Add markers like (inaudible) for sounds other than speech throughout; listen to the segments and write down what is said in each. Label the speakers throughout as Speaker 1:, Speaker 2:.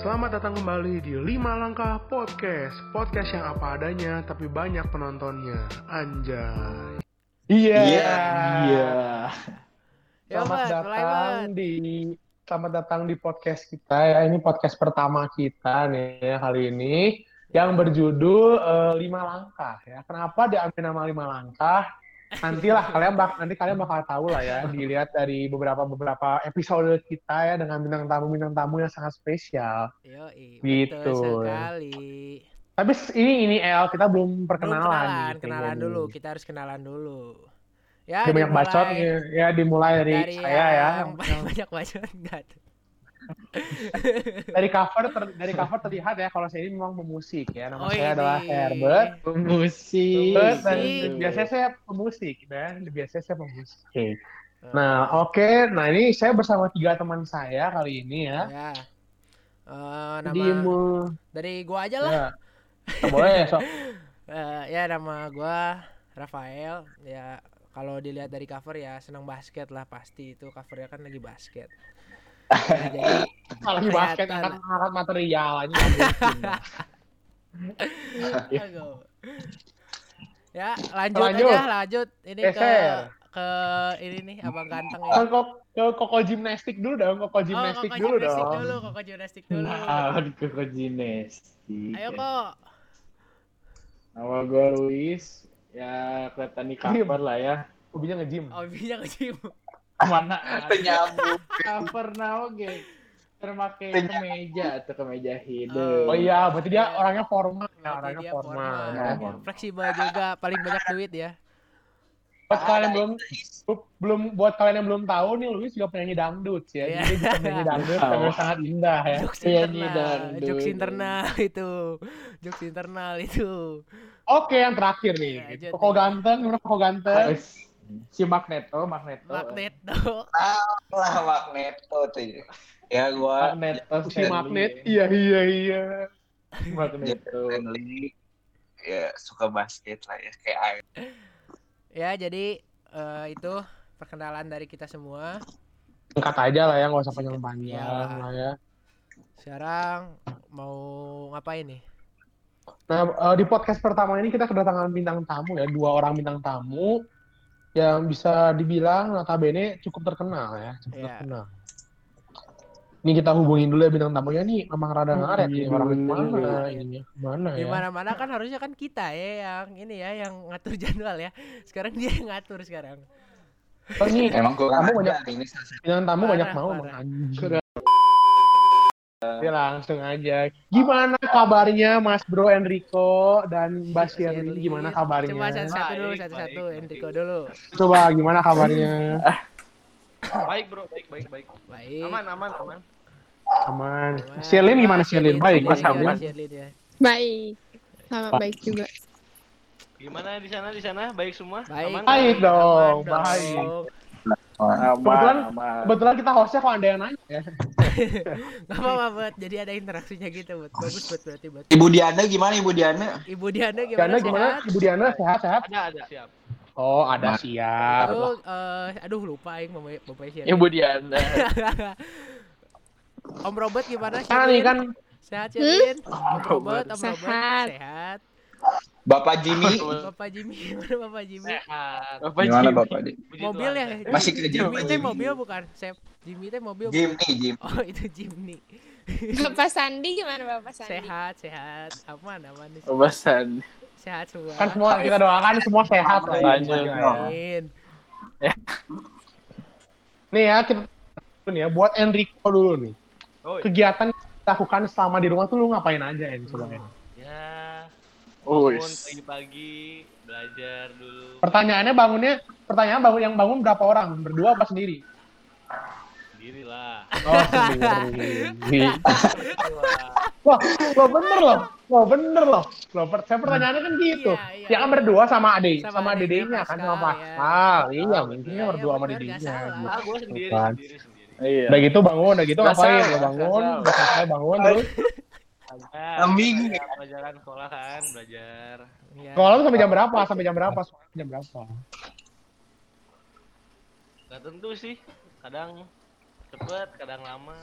Speaker 1: Selamat datang kembali di 5 Langkah Podcast Podcast yang apa adanya tapi banyak penontonnya Anjay
Speaker 2: Iya.
Speaker 3: Iya.
Speaker 2: Iya.
Speaker 4: Ya,
Speaker 2: Selamat datang di selamat datang di podcast kita ya. Ini podcast pertama kita nih ya, kali ini yang berjudul eh, lima langkah ya. Kenapa diambil nama lima langkah? Nantilah kalian bak nanti kalian bakal tahu lah ya dilihat dari beberapa beberapa episode kita ya dengan bintang tamu bintang tamu yang sangat spesial.
Speaker 4: Yoi,
Speaker 2: Gitu.
Speaker 4: sekali.
Speaker 2: Tapi ini ini El kita belum
Speaker 4: Belum
Speaker 2: perkenalan.
Speaker 4: kenalan,
Speaker 2: nih,
Speaker 4: kenalan
Speaker 2: kayaknya
Speaker 4: dulu. Kita harus kenalan dulu. Ya,
Speaker 2: Dia banyak bacot ya dimulai dari,
Speaker 4: dari
Speaker 2: saya ya.
Speaker 4: yang banyak, (laughs) banyak bacot enggak tuh.
Speaker 2: Dari cover ter- dari cover terlihat ya kalau saya ini memang pemusik ya nama
Speaker 4: Oh,
Speaker 2: saya adalah
Speaker 4: ini.
Speaker 2: Herbert
Speaker 3: Pemusik.
Speaker 2: Dan biasanya saya pemusik ya biasanya saya pemusik nah oke nah ini saya bersama tiga teman saya kali ini ya
Speaker 4: Ya. Eh, nama
Speaker 2: di mu-
Speaker 4: dari gua aja lah.
Speaker 2: ya. Oh, boleh sok (laughs)
Speaker 4: Eh, ya nama gua Rafael. Ya kalau dilihat dari cover ya senang basket lah pasti itu covernya kan lagi basket. (laughs) Jadi
Speaker 2: lagi basket
Speaker 4: Kelihatan.
Speaker 2: angkat material aja. (laughs)
Speaker 4: Ya, lanjut,
Speaker 2: Lanjut.
Speaker 4: aja, lanjut. Ini ke
Speaker 2: Geser.
Speaker 4: ke ini nih Abang ganteng
Speaker 2: ke,
Speaker 4: ya.
Speaker 2: kok ke koko gimnastik dulu dong koko gimnastik
Speaker 4: oh,
Speaker 2: dulu
Speaker 4: koko gimnastik
Speaker 2: dong
Speaker 4: dulu, koko gimnastik dulu.
Speaker 3: Ah, di koko Gimnastik.
Speaker 4: Ayo kok.
Speaker 3: Nama gue Luis. Ya kelihatan di cover lah ya.
Speaker 2: hobinya nge-gym
Speaker 4: Oh, bisa nge-gym.
Speaker 3: Mana
Speaker 5: Penyambung.
Speaker 3: cover now oke. Terpakai kemeja atau kemeja hidup.
Speaker 2: oh iya berarti dia
Speaker 4: Iya.
Speaker 2: orangnya formal ya orangnya
Speaker 4: dia
Speaker 2: formal
Speaker 4: formal. Fleksibel juga, paling banyak duit ya.
Speaker 2: Buat kalian yang belum belum buat kalian yang belum tahu nih Luis juga penyanyi dangdut ya.
Speaker 4: Iya.
Speaker 2: Jadi penyanyi dangdut yang sangat indah ya.
Speaker 4: Jokes
Speaker 3: Penyanyi
Speaker 4: internal,
Speaker 3: dangdut.
Speaker 4: jokes internal itu. Jokes internal itu.
Speaker 2: Oke, yang terakhir nih.
Speaker 4: Ya, nih.
Speaker 2: ganteng, gimana Koko ganteng?
Speaker 3: Si Magneto, Magneto.
Speaker 4: Magnet tuh.
Speaker 5: lah Magneto tuh. Ya gua
Speaker 3: Magneto
Speaker 2: Si magnet. Iya, iya, iya.
Speaker 3: Magneto.
Speaker 5: friendly. Ya suka basket lah ya kayak air.
Speaker 4: Ya, jadi eh, itu perkenalan dari kita semua.
Speaker 2: Angkat aja lah ya, nggak usah panjang-panjang
Speaker 4: Iyalah.
Speaker 2: lah ya.
Speaker 4: Sekarang mau ngapain nih?
Speaker 2: Nah, eh, di podcast pertama ini kita kedatangan bintang tamu ya, dua orang bintang tamu yang bisa dibilang notabene cukup terkenal ya, cukup
Speaker 4: Iya.
Speaker 2: terkenal. Ini kita hubungin dulu ya bintang tamunya nih, memang rada ngaret nih
Speaker 3: Hubungin
Speaker 2: orang mana ini, mana
Speaker 4: Di
Speaker 2: ya?
Speaker 4: mana-mana kan harusnya kan kita ya yang ini ya yang ngatur (laughs) jadwal ya. Sekarang dia yang ngatur sekarang.
Speaker 2: Oh, ini
Speaker 5: Emang
Speaker 2: Kamu
Speaker 5: kan
Speaker 2: banyak-
Speaker 5: ini
Speaker 2: bintang tamu banyak mau anjing. Ya langsung aja. Gimana kabarnya Mas Bro Enrico dan Mbak Shirley?
Speaker 4: Shirley.
Speaker 2: Gimana kabarnya?
Speaker 4: Coba satu-satu dulu, satu-satu Enrico dulu.
Speaker 2: Coba gimana kabarnya?
Speaker 6: Baik bro, baik baik baik.
Speaker 4: Baik.
Speaker 6: Aman aman aman.
Speaker 2: Aman.
Speaker 4: Aman.
Speaker 2: Shirley gimana Shirley? Baik, Mas Hamdan.
Speaker 4: Shirley dia.
Speaker 7: Baik. Sama baik juga.
Speaker 6: Gimana di sana di sana? Baik semua?
Speaker 4: Baik.
Speaker 6: Aman?
Speaker 2: Baik dong,
Speaker 4: Aman dong.
Speaker 2: baik.
Speaker 3: Aman,
Speaker 2: Kebetulan-
Speaker 3: aman.
Speaker 2: Kebetulan kita hostnya kok ada yang nanya ya. (laughs)
Speaker 4: Gak apa-apa buat jadi ada interaksinya gitu buat bagus buat berarti buat
Speaker 5: Ibu Diana gimana Ibu Diana?
Speaker 4: Ibu Diana gimana
Speaker 2: Diana gimana?
Speaker 4: sehat?
Speaker 2: Ibu Diana sehat-sehat?
Speaker 6: Ada ada siap.
Speaker 2: Oh, ada siap.
Speaker 4: Aduh, eh, aduh lupa aing mama bapak Shirley.
Speaker 3: Ibu Diana. (laughs)
Speaker 4: Om Robert gimana?
Speaker 2: Nah, nih
Speaker 4: Shirley?
Speaker 2: kan
Speaker 4: Sehat Shirley? Om Robert, Om Robert
Speaker 7: Sehat.
Speaker 4: sehat.
Speaker 5: Bapak Jimmy.
Speaker 4: Bapak Jimmy (laughs) Bapak Jimmy?
Speaker 6: Sehat.
Speaker 3: Bapak
Speaker 5: Gimana
Speaker 3: Jimmy.
Speaker 5: Bapak?
Speaker 6: Puji
Speaker 4: Mobil ya?
Speaker 5: Masih kerja
Speaker 4: Jimmy
Speaker 5: Jimmy.
Speaker 4: mobil bukan? Sep. Jimmy teh mobil. bukan?
Speaker 5: Jimmy, Jimmy.
Speaker 4: Oh, (laughs) itu Jimny.
Speaker 7: Bapak Sandi gimana Bapak Sandi?
Speaker 4: Sehat, sehat. Aman, aman. nih.
Speaker 3: Obasan.
Speaker 4: Sehat semua.
Speaker 2: kan semua kita doakan semua sehat lah ya.
Speaker 3: Lanjut.
Speaker 2: semuanya ya.
Speaker 4: Amin.
Speaker 2: Nih ya kita nih ya buat Enrico dulu nih.
Speaker 6: Oh,
Speaker 2: Kegiatan yang dilakukan selama di rumah tuh lu ngapain aja En coba En?
Speaker 6: Bangun pagi-pagi belajar dulu.
Speaker 2: Pertanyaannya bangunnya pertanyaan bangun yang bangun berapa orang? Berdua apa sendiri?
Speaker 6: Sendiri lah.
Speaker 2: Oh, sendiri. (laughs) Wah, lo bener loh. Lo bener loh. Lo per saya pertanyaannya kan gitu.
Speaker 4: Iya, iya.
Speaker 2: Ya kan berdua sama adik,
Speaker 4: Sama
Speaker 2: sama,
Speaker 4: adiknya
Speaker 2: dedenya kan sama
Speaker 4: Pascal, ya.
Speaker 2: Pascal. Iya,
Speaker 6: Ah,
Speaker 2: mungkin
Speaker 4: iya,
Speaker 2: berdua sama dedenya. gitu.
Speaker 6: Ah, gue sendiri, sendiri, sendiri.
Speaker 3: Iya.
Speaker 2: Udah gitu bangun, udah gitu ngapain? Udah bangun, selesai bangun terus.
Speaker 5: Kambing.
Speaker 6: belajar- Pelajaran sekolah kan, belajar.
Speaker 4: Iya.
Speaker 2: Sekolah lu sampai jam berapa? Sampai jam berapa? Sekolah jam berapa?
Speaker 6: Gak tentu sih. Kadang cepet, kadang lama.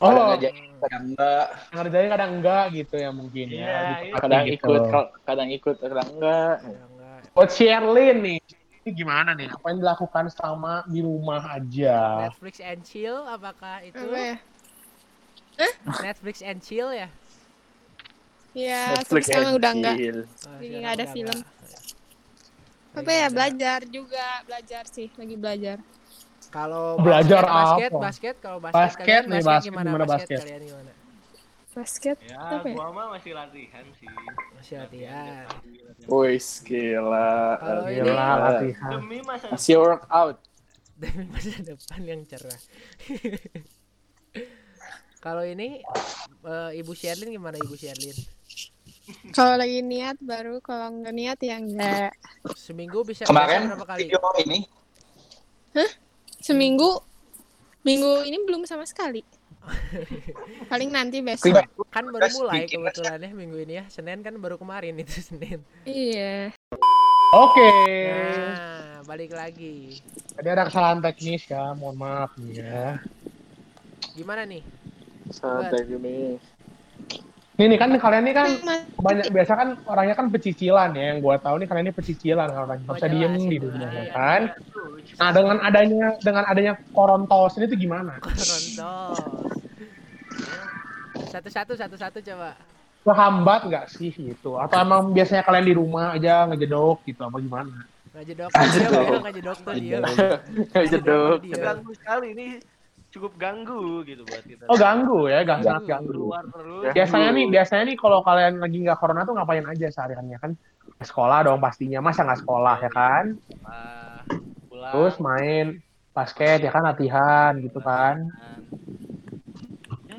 Speaker 2: Oh,
Speaker 5: Kadang aja, kadang enggak.
Speaker 2: ngerjain kadang enggak gitu ya mungkin
Speaker 6: Iya,
Speaker 2: ya. Lebih
Speaker 6: iya.
Speaker 3: Kadang
Speaker 2: gitu.
Speaker 3: ikut, kadang ikut, kadang enggak.
Speaker 4: Ya, enggak.
Speaker 2: Buat Sherlyn nih, ini gimana nih? Apa yang dilakukan selama di rumah aja?
Speaker 4: Netflix and chill apakah itu
Speaker 7: ya?
Speaker 4: Netflix and chill ya
Speaker 7: Ya,
Speaker 3: Netflix
Speaker 7: sekarang udah enggak. Jadi
Speaker 4: sekarang
Speaker 7: nggak ada
Speaker 4: udah
Speaker 7: film.
Speaker 4: enggak.
Speaker 7: Apa ya,
Speaker 4: ada.
Speaker 7: belajar juga. Belajar sih, lagi belajar.
Speaker 4: Kalau
Speaker 2: Belajar
Speaker 4: basket, basket,
Speaker 2: apa?
Speaker 4: basket, kalau basket,
Speaker 2: Basket
Speaker 4: kalian
Speaker 2: nih,
Speaker 4: basket,
Speaker 2: basket
Speaker 4: gimana,
Speaker 2: gimana
Speaker 4: basket,
Speaker 2: basket?
Speaker 4: kalian gimana?
Speaker 7: Basket.
Speaker 6: Ya,
Speaker 7: Apa ya?
Speaker 6: gua mah masih latihan sih.
Speaker 4: Masih latihan.
Speaker 3: Wih, gila.
Speaker 2: Gila, latihan.
Speaker 6: Demi masa
Speaker 3: Masih workout.
Speaker 4: Demi masa depan yang cerah. (laughs) kalau ini eh, Ibu Sherlyn gimana Ibu Sherlyn?
Speaker 7: Kalau lagi niat baru, kalau nggak niat ya enggak.
Speaker 4: Seminggu bisa
Speaker 5: Kemarin
Speaker 4: berapa kali?
Speaker 5: video ini
Speaker 7: Seminggu, minggu ini belum sama sekali. Paling nanti besok.
Speaker 5: Prima-
Speaker 4: Kan baru mulai kebetulan ya minggu ini ya. Senin kan baru kemarin itu (laughs) Senin.
Speaker 7: Iya.
Speaker 2: Oke.
Speaker 4: Nah, balik lagi.
Speaker 2: Tadi ada kesalahan teknis ya, mohon maaf ya.
Speaker 4: Gimana nih?
Speaker 3: Santai gini.
Speaker 2: Ini nih kan kalian ini kan
Speaker 7: Mas-
Speaker 2: banyak biasa kan orangnya kan pecicilan ya yang gua tahu nih kalian ini pecicilan kalau orangnya nggak bisa
Speaker 4: Oh,
Speaker 2: diem di
Speaker 4: itu.
Speaker 2: rumah
Speaker 4: Ah,
Speaker 2: ya
Speaker 4: iya.
Speaker 2: kan. Nah dengan adanya dengan adanya korontos ini tuh gimana?
Speaker 4: Korontos. Satu-satu, satu-satu coba.
Speaker 2: Kehambat nggak sih gitu? Atau emang biasanya kalian di rumah aja ngejedok gitu apa gimana?
Speaker 4: Bilang ngajedok tuh dia.
Speaker 3: Jeduk.
Speaker 4: Dia.
Speaker 6: ganggu sekali ini cukup ganggu gitu buat kita.
Speaker 2: Oh ganggu ya, gak sangat
Speaker 4: Ganggu.
Speaker 2: ganggu.
Speaker 6: Keluar terus.
Speaker 2: Biasanya nih, biasanya nih kalau kalian lagi nggak corona tuh ngapain aja sehariannya kan? Sekolah dong pastinya, masa nggak sekolah ya kan?
Speaker 6: Pulang.
Speaker 2: Terus main basket ya kan latihan gitu kan?
Speaker 6: Ya,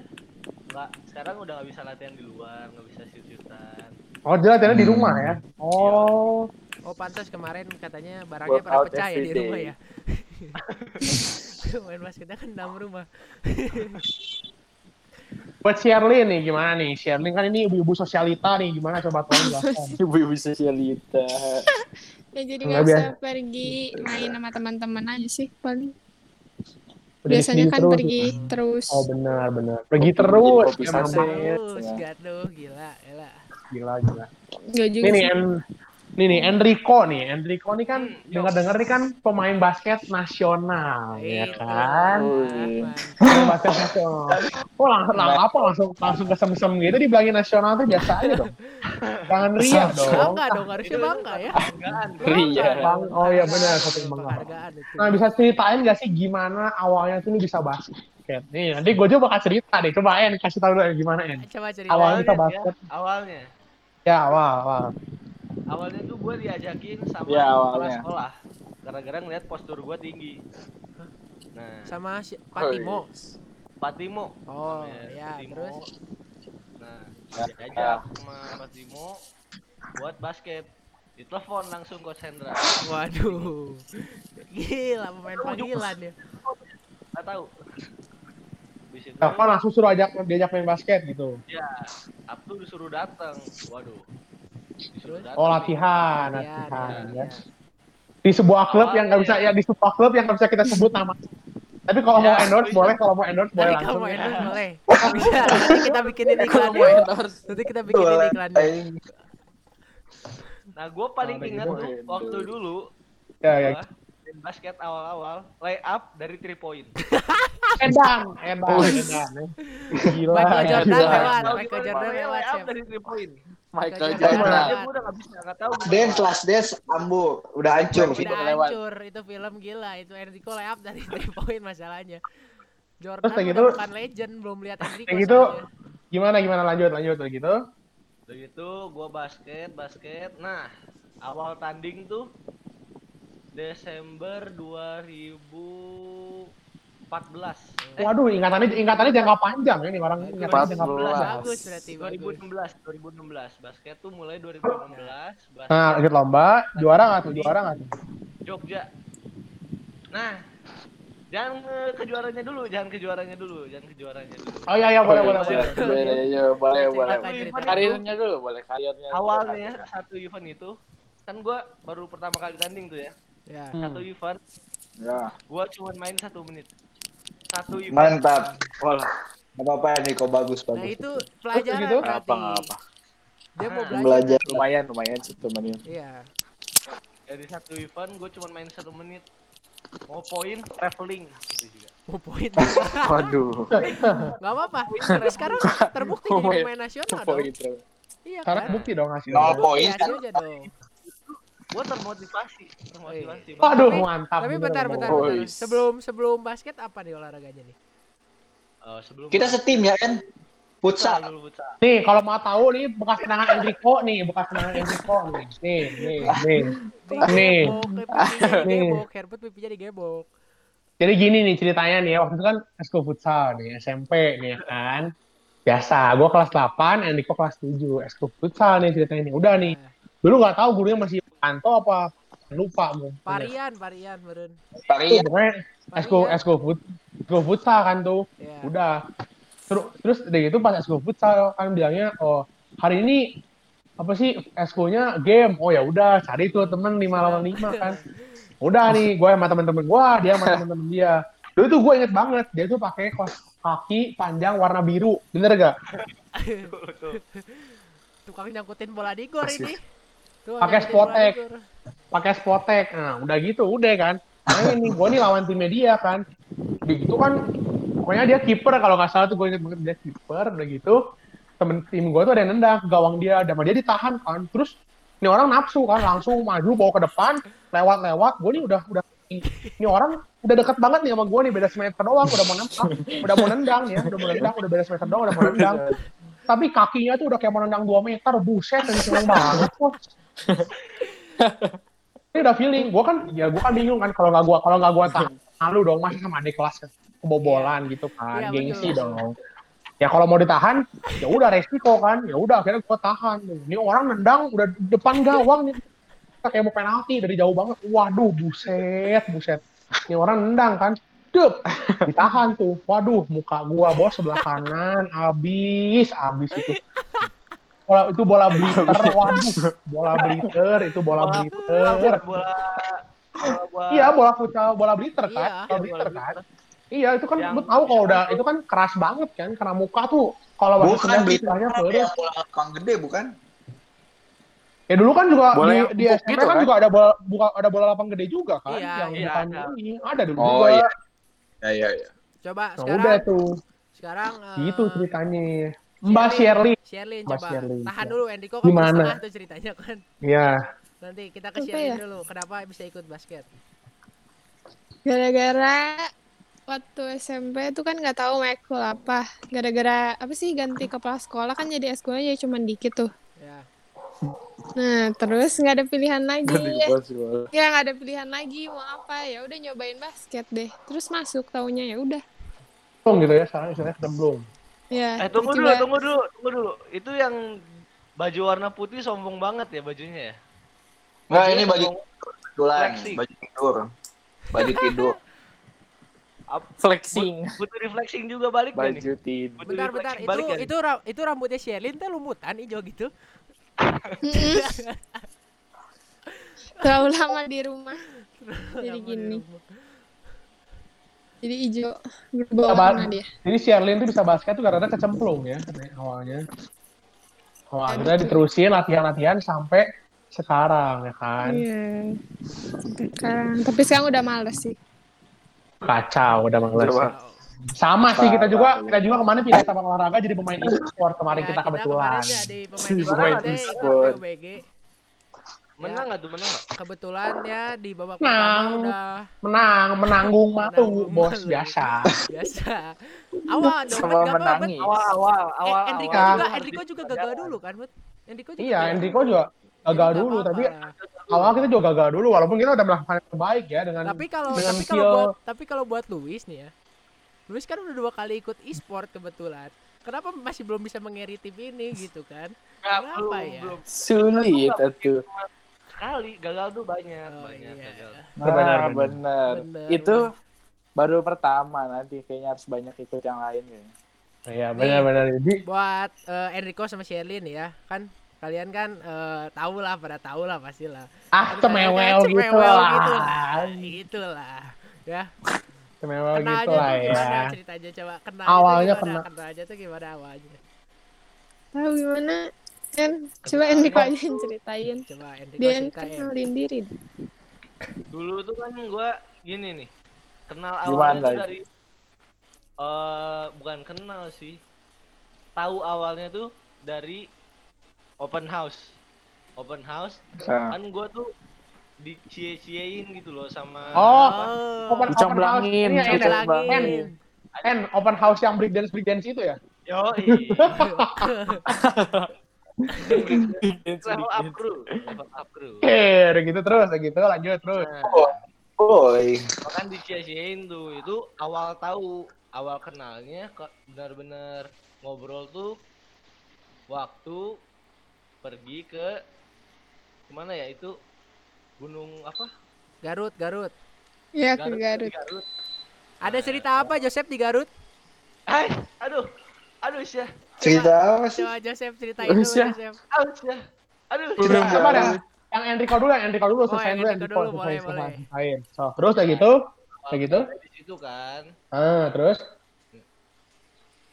Speaker 6: nggak sekarang udah nggak bisa latihan di luar, nggak bisa shoot-shootan.
Speaker 2: Oh dia latihannya di rumah ya? Oh,
Speaker 4: Oh pantas kemarin katanya barangnya pada pecah ya di rumah ya. Main basketnya kan dalam rumah.
Speaker 2: buat Sherlyn nih gimana nih? Sherlyn kan ini ibu-ibu sosialita nih, gimana coba tolong jelaskan? (laughs)
Speaker 3: Ibu-ibu sosialita. (laughs)
Speaker 7: Ya jadi
Speaker 2: Nggak
Speaker 7: nggak
Speaker 2: biasa.
Speaker 7: usah pergi main sama teman-teman aja sih paling. Biasanya kan
Speaker 2: terus.
Speaker 7: pergi terus.
Speaker 2: Oh benar benar. Pergi terus.
Speaker 3: Kopi saset.
Speaker 4: Terus
Speaker 3: ya.
Speaker 4: gak tuh gila, gila.
Speaker 2: gila gila.
Speaker 7: Nggak juga
Speaker 2: Ini nih, ini nih Enrico nih. Enrico nih kan
Speaker 6: Hmm,
Speaker 2: dengar-dengar nih kan pemain basket nasional ya
Speaker 4: Itu.
Speaker 2: kan? Pemain basket nasional. Oh langsung lang apa langsung langsung kesem-sem gitu dibilangin nasional tuh biasa aja dong. Jangan ria dong.
Speaker 4: Bangga dong, harusnya bangga ya.
Speaker 3: Ria.
Speaker 2: Bang, oh iya benar satu bangga. Nah bisa ceritain gak sih gimana awalnya tuh lu bisa basket? Nih nanti gue juga bakal cerita deh. Coba En kasih tahu dulu gimana En.
Speaker 4: Coba cerita.
Speaker 2: Awalnya kita
Speaker 6: Awalnya,
Speaker 2: basket.
Speaker 6: ya, awalnya.
Speaker 2: Ya awal awal.
Speaker 6: Awalnya tuh gue diajakin sama
Speaker 3: Ya,
Speaker 6: kepala sekolah. Gara-gara ngeliat postur gue tinggi. Nah,
Speaker 4: Sama si Patimo.
Speaker 6: Patimo.
Speaker 4: Oh, ya,
Speaker 6: Patimo.
Speaker 4: terus
Speaker 6: Nah, diajak sama Patimo buat basket. Ditelepon langsung Coach Hendra.
Speaker 4: waduh. Gila pemain panggilan ya.
Speaker 6: Gak tahu. Habis itu,
Speaker 2: langsung suruh ajak diajak main basket gitu.
Speaker 6: ya, Abdul disuruh datang. Waduh.
Speaker 4: Terus?
Speaker 2: Oh latihan,
Speaker 4: Iya,
Speaker 2: latihan
Speaker 4: iya,
Speaker 2: ya.
Speaker 4: iya.
Speaker 2: Di sebuah klub
Speaker 6: Awalnya
Speaker 2: yang nggak bisa
Speaker 6: ya.
Speaker 2: ya di sebuah klub yang nggak bisa kita sebut nama. Tapi kalau mau
Speaker 6: Ya,
Speaker 2: endorse
Speaker 6: bisa.
Speaker 2: boleh, kalau mau endorse boleh
Speaker 4: Nanti
Speaker 2: langsung.
Speaker 4: kamu
Speaker 2: ya.
Speaker 4: endorse boleh. (laughs) Bisa, nanti kita bikinin iklannya. Nanti kita bikinin iklannya.
Speaker 6: Nah, gue paling
Speaker 2: Ada
Speaker 6: ingat tuh waktu dulu
Speaker 2: Ya ya.
Speaker 6: basket awal-awal lay up dari 3 point. (laughs)
Speaker 2: Edan, edan, edan. ya. Gila.
Speaker 4: Michael
Speaker 2: ya.
Speaker 4: Jordan lewat, Michael Jordan lewat
Speaker 6: lay up dari 3 point.
Speaker 3: Michael Jordan.
Speaker 4: Jordan.
Speaker 6: Aja gue udah gak bisa, gak tahu.
Speaker 5: Den kelas des ambu udah hancur.
Speaker 4: Udah
Speaker 3: lewat.
Speaker 4: hancur itu film gila itu Enrico layup dari 3 point masalahnya. Jordan
Speaker 2: Terus gitu-
Speaker 4: bukan legend belum lihat Enrico.
Speaker 2: Kayak gitu,
Speaker 4: soalnya.
Speaker 2: Gimana gimana lanjut lanjut kayak gitu.
Speaker 6: Udah gitu gue basket, basket. Nah, awal tanding tuh Desember 2014. Eh,
Speaker 2: Waduh, ingatannya ingatannya jangka panjang ya nih orang
Speaker 4: Bagus.
Speaker 2: ingatannya jangka
Speaker 3: 14.
Speaker 2: panjang.
Speaker 4: Bagus berarti bagus.
Speaker 6: 2016, 2016. Basket tuh mulai 2016. Basket
Speaker 2: Nah, ikut lomba, juara nggak tuh? Juara nggak tuh?
Speaker 6: Jogja. Nah, jangan ke kejuaranya dulu, jangan kejuaranya dulu, jangan kejuaranya dulu.
Speaker 2: Oh iya iya boleh boleh boleh.
Speaker 3: Boleh, iya, boleh, boleh.
Speaker 4: Ceritakan, ceritakan.
Speaker 3: Karirnya dulu, boleh karirnya.
Speaker 6: Awalnya satu event itu kan gua baru pertama kali tanding tuh ya.
Speaker 4: Ya.
Speaker 6: Satu event
Speaker 3: Ya.
Speaker 6: gua cuma main satu menit. Satu event.
Speaker 5: Mantap.
Speaker 3: Wah,
Speaker 5: apa-apa Enrico bagus
Speaker 4: Nah
Speaker 5: bagus.
Speaker 4: itu pelajaran
Speaker 2: gitu?
Speaker 4: berarti.
Speaker 3: Apa nggak apa.
Speaker 4: Dia mau belajar.
Speaker 5: Belajar.
Speaker 3: Lumayan lumayan satu menit.
Speaker 4: Iya.
Speaker 6: Dari satu event gue cuma main satu menit. Mau poin traveling gitu juga.
Speaker 4: Mau poin. (laughs)
Speaker 3: Waduh.
Speaker 4: Gak apa-apa. Tapi sekarang terbukti jadi pemain nasional dong.
Speaker 3: Poin.
Speaker 4: Iya
Speaker 2: Karena
Speaker 4: kan?
Speaker 2: bukti dong hasilnya.
Speaker 5: Nol poin
Speaker 4: Iya, aja dong.
Speaker 6: Gue termotivasi, termotivasi.
Speaker 2: Waduh,
Speaker 4: Tapi-
Speaker 2: mantap.
Speaker 4: Tapi bentar, bentar,
Speaker 3: Oh,
Speaker 4: bentar.
Speaker 3: is.
Speaker 4: Sebelum sebelum basket apa nih olahraganya nih?
Speaker 6: Eh, sebelum
Speaker 5: Kita setim ya kan?
Speaker 6: futsal
Speaker 5: Futsal.
Speaker 6: dulu futsal.
Speaker 2: Nih, kalau mau tahu nih bekas kenangan Enrico nih, bekas kenangan Enrico nih. Nih, nih, nih. Nih. Nih.
Speaker 4: digebok, Herbert pipinya digebok.
Speaker 2: Jadi gini nih ceritanya nih, waktu itu kan eskul futsal nih, SMP nih ya kan. Biasa, gue kelas 8, Enrico kelas 7, eskul futsal nih ceritanya nih. Udah nih, dulu nggak tahu gurunya masih Anto apa, lupa gue.
Speaker 4: Varian, varian.
Speaker 5: Parian.
Speaker 2: Eskul
Speaker 4: Varian.
Speaker 2: eskul fut, eskul futsal kan tuh.
Speaker 4: Ya.
Speaker 2: Udah. Terus terus dari itu pas eskul futsal kan bilangnya oh hari ini apa sih eskulnya game. Oh ya udah cari tuh temen lima lawan lima kan. (laughs) Udah nih gue sama temen-temen gue, dia sama temen-temen dia. Dulu tuh gue inget banget dia tuh pakai kaos kaki panjang warna biru. Bener gak? (laughs)
Speaker 4: Tukang nyangkutin bola di gor ini.
Speaker 2: Pakai spotek. Pakai spotek. Nah udah gitu udah kan. Nah ini gue nih lawan timnya dia kan. Di gitu kan pokoknya dia kiper kalau nggak salah tuh gue inget banget dia kiper udah gitu temen tim gue tuh ada yang nendang gawang dia dan sama dia ditahan kan terus ini orang nafsu kan langsung maju bawa ke depan lewat-lewat gue nih udah udah ini orang udah deket banget nih sama gue nih beda semeter doang udah mau nendang udah mau nendang ya udah mau nendang udah beda semeter doang udah mau nendang (laughs) tapi kakinya tuh udah kayak mau nendang 2 meter buset kenceng banget kok ini udah feeling gue kan ya gue kan bingung kan kalau nggak gue kalau nggak gue tahan malu dong masih sama adik kelas kebobolan gitu kan
Speaker 4: Iya,
Speaker 2: gengsi
Speaker 4: betul.
Speaker 2: dong. Ya kalau mau ditahan ya udah resiko kan ya udah akhirnya gue tahan. Ini orang nendang udah depan gawang nih. Kayak mau penalti dari jauh banget. Waduh buset buset. Ini orang nendang kan Dup, ditahan tuh. Waduh muka gua bos sebelah kanan abis abis itu bola itu bola bliter (laughs) waduh bola bliter itu bola bliter
Speaker 6: bola bola bola
Speaker 2: Iya bola futsal, bola bliter kan,
Speaker 4: Iya,
Speaker 2: bola
Speaker 6: iya,
Speaker 2: bliter
Speaker 6: bola
Speaker 2: kan. Iya itu kan
Speaker 6: Yang-
Speaker 2: lu tahu kalau udah itu kan keras banget kan karena muka tuh kalau bahasa
Speaker 5: Bukan ya,
Speaker 2: pedes.
Speaker 5: bola lapang gede bukan?
Speaker 2: Ya dulu kan juga
Speaker 3: Bola
Speaker 2: di,
Speaker 3: yang
Speaker 2: di SMP
Speaker 3: gitu
Speaker 2: kan,
Speaker 3: kan?
Speaker 2: juga ada bola buka, ada bola lapang gede juga kan
Speaker 4: Iya,
Speaker 2: yang
Speaker 6: iya,
Speaker 2: bukan
Speaker 6: ada.
Speaker 2: ini ada dulu
Speaker 5: Oh,
Speaker 2: juga.
Speaker 5: iya. Ya ya ya.
Speaker 4: Coba
Speaker 2: Nah,
Speaker 4: sekarang
Speaker 2: udah tuh
Speaker 4: sekarang eh,
Speaker 2: gitu ceritanya. Mbak Shirley. Mbak
Speaker 4: coba
Speaker 2: Sherlyn,
Speaker 4: tahan dulu Enrico kan
Speaker 2: Gimana?
Speaker 4: setengah tuh ceritanya kan.
Speaker 2: Iya.
Speaker 4: Nanti kita ke Sherlyn
Speaker 7: ya?
Speaker 4: dulu. Kenapa bisa ikut basket?
Speaker 7: Gara-gara waktu SMP tuh kan nggak tahu mau ekskul apa. Gara-gara apa sih ganti kepala sekolah kan jadi eskulnya jadi cuma dikit tuh.
Speaker 4: Ya.
Speaker 7: Nah terus nggak ada pilihan lagi.
Speaker 3: Sekolah.
Speaker 7: Ya nggak ada pilihan lagi mau apa ya udah nyobain basket deh. Terus masuk taunya ya udah.
Speaker 2: Belum gitu ya sekarang istilahnya belum.
Speaker 7: Ya.
Speaker 6: Eh tunggu dulu, tunggu dulu, tunggu dulu. Itu yang baju warna putih sombong banget ya bajunya ya.
Speaker 5: Enggak ini baju kebetulan,
Speaker 6: flexing.
Speaker 5: baju tidur. Baju tidur.
Speaker 3: Flexing.
Speaker 6: Butuh reflexing juga balik gak nih?
Speaker 3: Baju tidur.
Speaker 4: Bentar, bentar. Itu
Speaker 6: balik
Speaker 4: itu ra- itu rambutnya Sherlyn teh lumutan hijau gitu.
Speaker 7: Terlalu lama di rumah. (laughs) Jadi gini. Jadi hijau berubah warna dia.
Speaker 2: Jadi Sherlyn tuh bisa basket tuh karena kecemplung ya katanya awalnya. Oh,
Speaker 7: Ya,
Speaker 2: akhirnya diterusin latihan-latihan sampai sekarang ya kan.
Speaker 7: Iya. Sekarang, tapi sekarang udah males sih.
Speaker 2: Kacau udah males.
Speaker 3: Coba.
Speaker 2: Sama sih kita juga kita juga kemarin pindah sama olahraga jadi pemain e-sport kemarin
Speaker 4: Ya,
Speaker 2: kita kebetulan.
Speaker 4: kemarin jadi pemain
Speaker 3: Pemain
Speaker 4: e-sport deh, ikut
Speaker 3: e-sport.
Speaker 4: PUBG.
Speaker 6: Menang nggak tuh menang nggak?
Speaker 4: Kebetulan ya di babak
Speaker 2: Nah.
Speaker 4: pertama udah
Speaker 2: Menang, menanggung matu
Speaker 4: Menanggung
Speaker 2: bos
Speaker 4: malu.
Speaker 2: biasa. (laughs)
Speaker 4: biasa. Awal dong,
Speaker 3: Sama
Speaker 4: kan gak apa-apa.
Speaker 3: menangis.
Speaker 6: Awal awal
Speaker 4: Eh,
Speaker 6: awal.
Speaker 4: Enrico
Speaker 2: awal.
Speaker 4: juga Enrico juga gagal dulu kan, Bud? Enrico juga
Speaker 2: Iya,
Speaker 4: gagal.
Speaker 2: Enrico juga gagal
Speaker 4: nggak
Speaker 2: dulu
Speaker 4: apa-apa
Speaker 2: tapi
Speaker 4: lah.
Speaker 2: awal kita juga gagal dulu walaupun kita udah melakukan yang terbaik ya dengan
Speaker 4: tapi kalau
Speaker 2: dengan
Speaker 4: tapi kalau buat tapi kalau buat Luis nih ya Luis kan udah dua kali ikut e-sport kebetulan kenapa masih belum bisa mengeri tim ini gitu kan Kenapa ya?
Speaker 6: belum.
Speaker 3: Sulit tuh.
Speaker 6: Sekali gagal tuh banyak
Speaker 4: Oh,
Speaker 6: banyak
Speaker 4: iya.
Speaker 6: gagal.
Speaker 3: Nah,
Speaker 2: Benar,
Speaker 3: benar.
Speaker 2: benar.
Speaker 4: Benar,
Speaker 3: Itu baru pertama nanti kayaknya harus banyak ikut yang lain kayaknya.
Speaker 2: Iya, benar-benar jadi
Speaker 4: buat eh, Enrico sama Sherlyn ya kan kalian kan eh, tahu lah pada tahu lah pasti lah
Speaker 2: ah
Speaker 4: Kan
Speaker 2: cemewel
Speaker 4: kan
Speaker 2: gitu lah.
Speaker 4: gitu lah itulah ya Kenalnya
Speaker 2: gitu
Speaker 4: tuh
Speaker 2: lah
Speaker 4: gimana
Speaker 2: ya.
Speaker 4: ceritanya coba kenal
Speaker 2: Awalnya
Speaker 4: gimana?
Speaker 2: kena-
Speaker 4: Kenalnya tuh gimana awalnya?
Speaker 7: Tahu gimana? Kan coba Enrico aja yang ceritain.
Speaker 4: Coba Enrico
Speaker 7: Dia yang kenalin diri.
Speaker 6: Dulu tuh kan gua gini nih. Kenal awalnya tuh dari eh bukan kenal sih. Tahu awalnya tuh dari open house. Open house
Speaker 3: Nah,
Speaker 6: kan gua tuh dicie-ciein gitu loh sama
Speaker 2: Oh,
Speaker 6: apa,
Speaker 2: Open, open house.
Speaker 3: Dicomblangin,
Speaker 2: Ini ya, En,
Speaker 3: dicomblangin.
Speaker 2: En, En, open house yang breakdance breakdance itu ya?
Speaker 6: Yoi. (laughs) (laughs) level up crew, level up crew.
Speaker 2: Oke, udah gitu terus, udah gitu lanjut terus.
Speaker 6: Nah,
Speaker 5: Woi.
Speaker 6: bahkan dicie-ciein tuh itu awal tahu, awal kenalnya kok benar-benar ngobrol tuh waktu pergi ke ke mana ya itu gunung apa?
Speaker 4: Garut, Garut.
Speaker 7: Ya ke
Speaker 6: di
Speaker 7: Garut.
Speaker 6: Garut.
Speaker 4: Ada cerita apa Joseph di Garut?
Speaker 6: Hai, aduh, aduh sih,
Speaker 5: Cerita apa sih?
Speaker 4: Coba Joseph ceritain dulu
Speaker 3: Terus ya?
Speaker 4: Joseph.
Speaker 6: aduh
Speaker 2: Coba
Speaker 3: Garut.
Speaker 2: dah. Yang Enrico dulu, yang Enrico dulu,
Speaker 4: Oh,
Speaker 2: selesai
Speaker 4: yang
Speaker 2: dulu,
Speaker 4: Enrico dulu, boleh, boleh.
Speaker 2: So, terus udah gitu,
Speaker 6: Awal
Speaker 2: gitu?
Speaker 6: Di situ kan,
Speaker 2: ah, terus,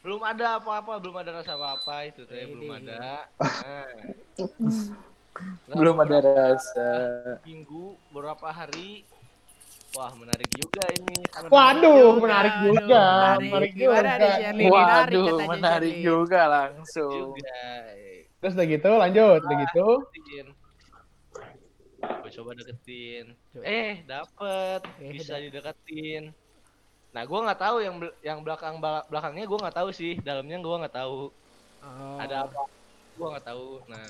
Speaker 6: belum ada apa-apa, belum ada rasa apa-apa itu teh, belum ada. (laughs) Nah.
Speaker 3: Belum ada rasa.
Speaker 6: minggu beberapa hari wah menarik juga ini
Speaker 2: waduh,
Speaker 4: juga,
Speaker 2: menarik juga,
Speaker 4: menarik.
Speaker 2: menarik juga.
Speaker 4: menarik
Speaker 3: Waduh, menarik
Speaker 4: Shirley.
Speaker 3: juga langsung.
Speaker 6: juga
Speaker 2: Terus udah gitu, lanjut, udah gitu.
Speaker 6: Gua coba deketin eh dapet
Speaker 4: Eh,
Speaker 6: bisa
Speaker 4: dapet.
Speaker 6: dideketin nah gua nggak tahu yang bel- yang belakang belakangnya gua nggak tahu sih dalamnya gua nggak tahu
Speaker 4: Oh.
Speaker 6: ada apa gua nggak tahu nah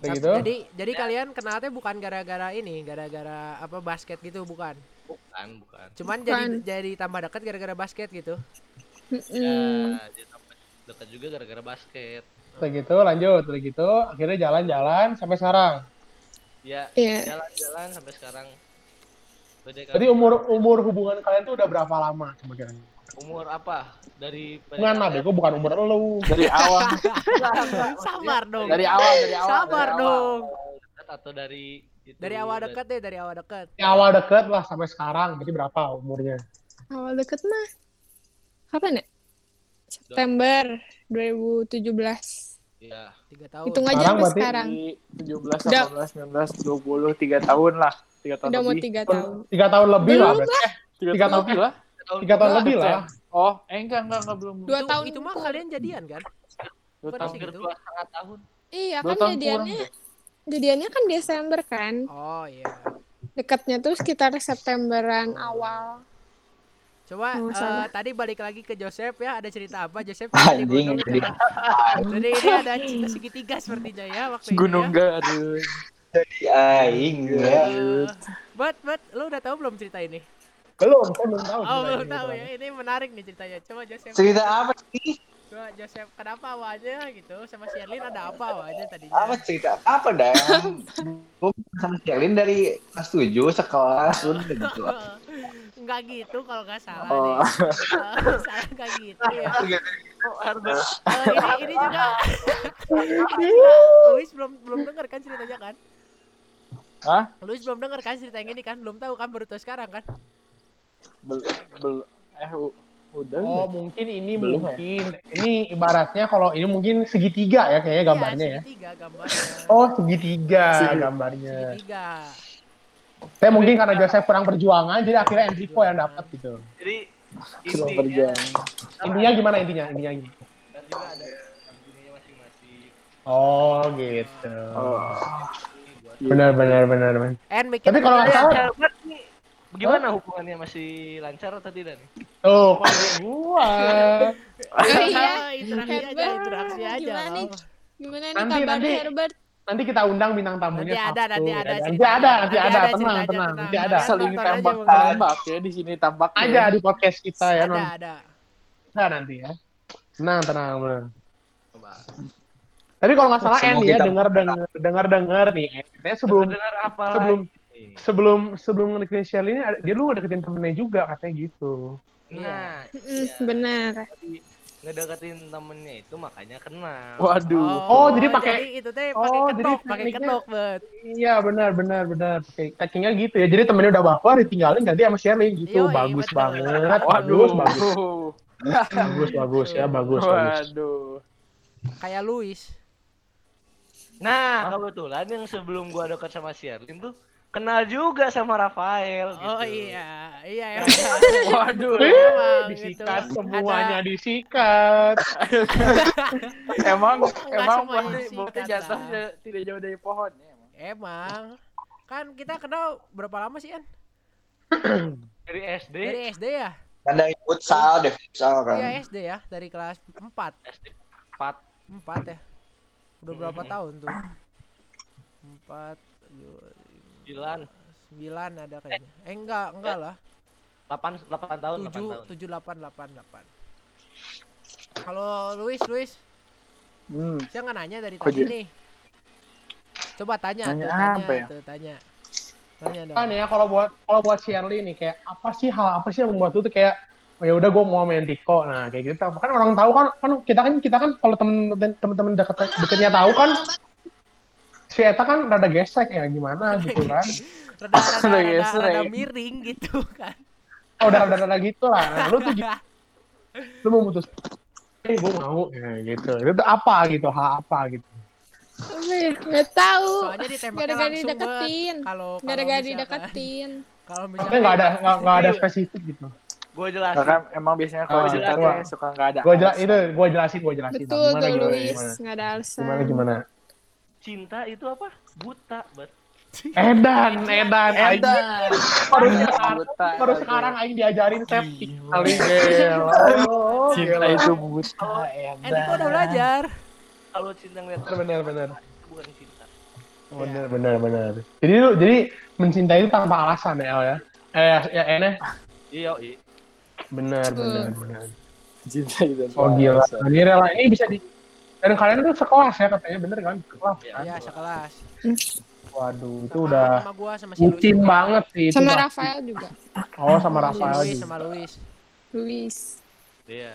Speaker 2: Gitu.
Speaker 4: Jadi jadi kalian kenalnya bukan gara-gara ini, gara-gara apa basket gitu bukan.
Speaker 6: bukan bukan
Speaker 4: Cuman
Speaker 7: Bukan.
Speaker 4: jadi jadi tambah dekat gara-gara basket gitu.
Speaker 6: Ya tambah dekat juga gara-gara basket
Speaker 2: Udah gitu, lanjut, udah gitu. Akhirnya jalan-jalan sampai sekarang.
Speaker 6: ya
Speaker 7: Iya.
Speaker 6: jalan-jalan sampai sekarang.
Speaker 2: Jadi umur umur hubungan kalian tuh udah berapa lama? Kira.
Speaker 6: Umur apa dari
Speaker 2: lah, bego bukan umur lu.
Speaker 3: Dari awal, (laughs)
Speaker 4: Sabar dong.
Speaker 3: dari awal, dari awal.
Speaker 4: Sabar
Speaker 3: dari
Speaker 4: dong.
Speaker 6: dekat atau dari itu,
Speaker 4: Dari awal dekat deh, dari awal dekat.
Speaker 2: Di awal deket lah sampai sekarang, berarti berapa umurnya?
Speaker 7: Awal deket mah. Kapan ya? September 2017.
Speaker 6: ya
Speaker 4: Tiga tahun.
Speaker 7: Hitung aja
Speaker 2: Sekarang
Speaker 7: sampai
Speaker 2: berarti
Speaker 7: sekarang.
Speaker 3: Di 17,
Speaker 7: Udah.
Speaker 3: 18, 19, 20, 3 tahun lah. 3 tahun
Speaker 7: Udah mau
Speaker 3: lebih.
Speaker 7: tiga tahun.
Speaker 2: Tiga tahun lebih lah
Speaker 7: Belum
Speaker 2: berarti. Eh,
Speaker 3: Tiga,
Speaker 2: tiga
Speaker 3: tahun
Speaker 2: tahun.
Speaker 3: lebih lah.
Speaker 2: Tiga tahun lebih lah.
Speaker 3: Oh, eh enggak, enggak, enggak belum.
Speaker 7: Dua tahun.
Speaker 4: itu mah kalian jadian kan?
Speaker 3: Dua tahun.
Speaker 4: sih
Speaker 6: hampir
Speaker 4: gitu.
Speaker 6: dua setengah tahun
Speaker 7: Iya
Speaker 3: Dua
Speaker 7: kan
Speaker 3: tahun kurang
Speaker 7: jadiannya jadiannya kan Desember kan.
Speaker 4: Oh iya.
Speaker 7: Dekatnya tuh sekitar Septemberan awal.
Speaker 4: Coba eh,
Speaker 7: salah.
Speaker 4: tadi balik lagi ke Joseph ya, ada cerita apa Joseph?
Speaker 5: Anjing, jadi.
Speaker 4: Jadi ini ada cinta segitiga sepertinya ya waktu
Speaker 3: Gunung
Speaker 4: ya.
Speaker 3: Garut.
Speaker 5: aing ya.
Speaker 4: Eh, But, but, lu udah tahu belum cerita ini?
Speaker 2: Belum, saya belum tahu.
Speaker 4: Oh, belum tahu ya. Ini menarik nih ceritanya. Coba Joseph.
Speaker 5: Cerita apa sih?
Speaker 4: Coba Joseph, kenapa awalnya gitu? Sama Sherlyn ada apa awalnya tadinya?
Speaker 5: Apa cerita apa dah? Gue sama Sherlyn dari kelas 7 sekelas udah gitu. (laughs)
Speaker 4: Enggak gitu kalau nggak salah
Speaker 3: Oh.
Speaker 4: nih. Salah enggak gitu ya.
Speaker 6: oh
Speaker 4: Eh, ini ini juga ini juga Luis belum belum denger kan ceritanya kan?
Speaker 3: Hah?
Speaker 4: Luis belum denger kan cerita yang ini kan? Belum tahu kan baru tahu sekarang kan?
Speaker 3: Bel, bel, eh udah.
Speaker 2: Oh,
Speaker 3: udah.
Speaker 2: mungkin ini
Speaker 3: Belum ya?
Speaker 2: mungkin ini ibaratnya kalau ini mungkin segitiga ya kayaknya gambarnya
Speaker 4: iya,
Speaker 2: ya.
Speaker 4: segitiga gambarnya.
Speaker 2: Oh, segitiga
Speaker 3: Segi-
Speaker 2: gambarnya.
Speaker 4: Segitiga.
Speaker 2: Saya mungkin karena Joseph kurang perjuangan jadi akhirnya Enrico yang dapat gitu.
Speaker 6: jadi intinya
Speaker 3: berjalan.
Speaker 2: Intinya gimana intinya? Intinya gini.
Speaker 6: dan juga ada ininya masing-masing
Speaker 2: Oh, gitu.
Speaker 3: Oh.
Speaker 2: Benar benar benar benar. Tapi kalau nggak salah
Speaker 6: gimana hubungannya masih lancar atau tidak nih
Speaker 2: kalau (laughs) gua
Speaker 7: Oh iya.
Speaker 4: interaksi aja, interaksi aja.
Speaker 7: gimana nih? Gimana nih
Speaker 2: Nanti-
Speaker 7: kabar
Speaker 2: nanti-
Speaker 7: Herbert?
Speaker 2: nanti kita undang bintang tamunya
Speaker 4: Nanti ada, nanti
Speaker 2: ya
Speaker 4: ada
Speaker 2: kan? Nanti ada, nanti
Speaker 4: Nanti
Speaker 2: ada,
Speaker 4: ada
Speaker 2: tenang, tenang,
Speaker 4: tenang.
Speaker 2: nanti ada.
Speaker 3: Saling
Speaker 4: aja,
Speaker 3: tembak tembak ya di sini tambak
Speaker 2: Ada di podcast kita ya,
Speaker 4: Ada, ada.
Speaker 2: Nah, nanti ya. Tenang, tenang,
Speaker 6: coba
Speaker 2: Tapi kalau nggak salah
Speaker 5: Semua
Speaker 2: ya dengar dengar dengar dengar nih. Sebelum
Speaker 6: dengar apa
Speaker 2: sebelum
Speaker 6: lagi?
Speaker 2: sebelum sebelum ngedeketin Shelly ini ada- dia lu deketin temennya juga katanya gitu.
Speaker 6: nah
Speaker 7: Mm, benar.
Speaker 6: ngedeketin temennya itu makanya kenal.
Speaker 3: Waduh.
Speaker 2: Oh, jadi pakai-
Speaker 4: itu teh pakai
Speaker 2: Oh, jadi
Speaker 4: ketok, pakai ketok, bet.
Speaker 2: Iya benar benar benar. Oke, Tekniknya gitu ya. Jadi temennya udah baper ditinggalin ganti sama Sherlyn gitu.
Speaker 4: Yoi,
Speaker 2: bagus
Speaker 4: betul.
Speaker 2: banget.
Speaker 3: Waduh.
Speaker 2: Bagus bagus. Bagus bagus ya bagus bagus.
Speaker 3: Waduh.
Speaker 4: Kayak Luis.
Speaker 6: Nah, kebetulan yang sebelum gua dekat sama Sherlyn tuh kenal juga sama Rafael gitu.
Speaker 4: Oh iya, iya emang. (laughs)
Speaker 3: Waduh.
Speaker 4: Emang
Speaker 2: Disikat
Speaker 4: gitu.
Speaker 2: semuanya
Speaker 4: Ada-
Speaker 2: disikat. (laughs)
Speaker 3: Emang
Speaker 4: Enggak
Speaker 3: emang pasti bukti jatuhnya tidak jauh dari pohon ya. Emang.
Speaker 4: Emang. Kan kita kenal berapa lama sih, An? (clears throat)
Speaker 6: Dari SD.
Speaker 4: Dari SD ya?
Speaker 5: Kan dari futsal deh, futsal kan.
Speaker 4: Iya SD ya, dari kelas 4.
Speaker 6: SD 4.
Speaker 4: 4 ya. Udah berapa tahun tuh? 4
Speaker 6: 9
Speaker 4: 9 ada kayaknya. Eh enggak, enggak lah.
Speaker 6: 8 8 tahun 8
Speaker 4: 7
Speaker 6: tahun.
Speaker 4: 7 8 8 8. Kalau Luis, Luis,
Speaker 3: Hmm.
Speaker 4: saya nggak nanya dari tadi nih. Coba tanya,
Speaker 3: Nanya
Speaker 4: tuh, tanya,
Speaker 3: apa ya?
Speaker 4: tuh, tanya. Tanya dong.
Speaker 2: Kan ya kalau buat kalau buat Shirley nih kayak apa sih hal apa sih yang membuat lu tuh kayak oh, ya udah gue mau main Tiko nah kayak gitu kan orang tahu kan kan kita kan kita kan kalau temen temen-temen deket deketnya tahu kan si Eta kan rada gesek ya gimana gitu kan
Speaker 4: Rada rada,
Speaker 3: Udah
Speaker 4: rada, miring gitu kan.
Speaker 2: oh, udah rada rada gitu lah nah, lu tuh lu mau mutus eh gue mau ya, gitu itu apa gitu hal apa gitu?
Speaker 7: Nggak tahu.
Speaker 4: Soalnya ditembaknya
Speaker 7: Gara-gara
Speaker 4: langsung
Speaker 7: dideketin.
Speaker 4: Kalau kalau
Speaker 7: Gara-gara dideketin.
Speaker 4: Kalau misalkan
Speaker 2: nggak ada nggak ada spesifik gitu
Speaker 6: Gue jelasin.
Speaker 3: Karena emang biasanya kalau
Speaker 2: Ah,
Speaker 3: cinta
Speaker 2: coba.
Speaker 3: tuh suka nggak ada.
Speaker 2: gue jelas
Speaker 3: alasan.
Speaker 2: itu gue jelasin gue jelasin
Speaker 7: Betul
Speaker 2: gimana
Speaker 7: tuh
Speaker 2: gimana
Speaker 7: Luis. Nggak ada alasan.
Speaker 2: gimana gimana
Speaker 6: Cinta itu apa? Buta, bet.
Speaker 2: Edan Edan
Speaker 3: Edan.
Speaker 2: baru sekarang baru sekarang Aing diajarin
Speaker 3: Gila.
Speaker 2: kali oh,
Speaker 3: Cinta
Speaker 2: gila.
Speaker 3: itu buta, Edan.
Speaker 4: Enrico udah belajar.
Speaker 6: Kalau cinta ngeliat
Speaker 2: benar benar
Speaker 6: bukan cinta.
Speaker 2: benar benar benar jadi lu jadi mencintai itu tanpa alasan ya El ya eh ya Ene
Speaker 6: Iya, iya.
Speaker 2: benar benar benar
Speaker 3: Cinta itu.
Speaker 2: oh gila ini rela ini bisa di dan kalian tuh sekelas ya katanya bener kan sekelas kan
Speaker 4: Iya, sekelas.
Speaker 2: waduh itu
Speaker 4: Sama-
Speaker 2: udah
Speaker 4: sama gua sama si
Speaker 2: banget sih itu
Speaker 7: Sama
Speaker 2: pasti.
Speaker 7: Rafael juga.
Speaker 2: oh sama Rafael
Speaker 4: Luis
Speaker 2: juga.
Speaker 4: sama Luis.
Speaker 7: Luis.
Speaker 6: Iya.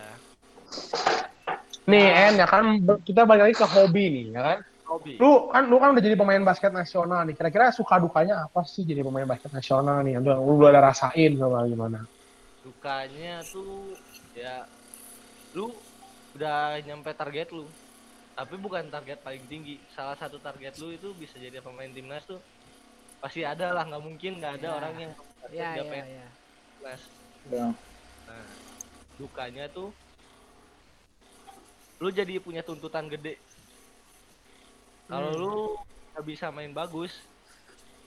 Speaker 2: nih En ya kan kita balik lagi ke hobi nih ya kan
Speaker 6: Hobi.
Speaker 2: lu kan lu kan udah jadi pemain basket nasional nih kira-kira suka dukanya apa sih jadi pemain basket nasional nih yang lu, lu udah rasain sama gimana
Speaker 6: Dukanya tuh ya lu udah nyampe target lu. Tapi bukan target paling tinggi. Salah satu target lu itu bisa jadi pemain timnas tuh pasti ada lah nggak mungkin nggak ada
Speaker 4: Iya.
Speaker 6: orang yang
Speaker 4: Iya,
Speaker 6: nggak
Speaker 4: iya,
Speaker 6: pengen
Speaker 4: iya.
Speaker 6: timnas.
Speaker 3: Ya.
Speaker 6: Nah, dukanya tuh lu jadi punya tuntutan gede. Kalau
Speaker 4: Hmm.
Speaker 6: lu nggak bisa main bagus,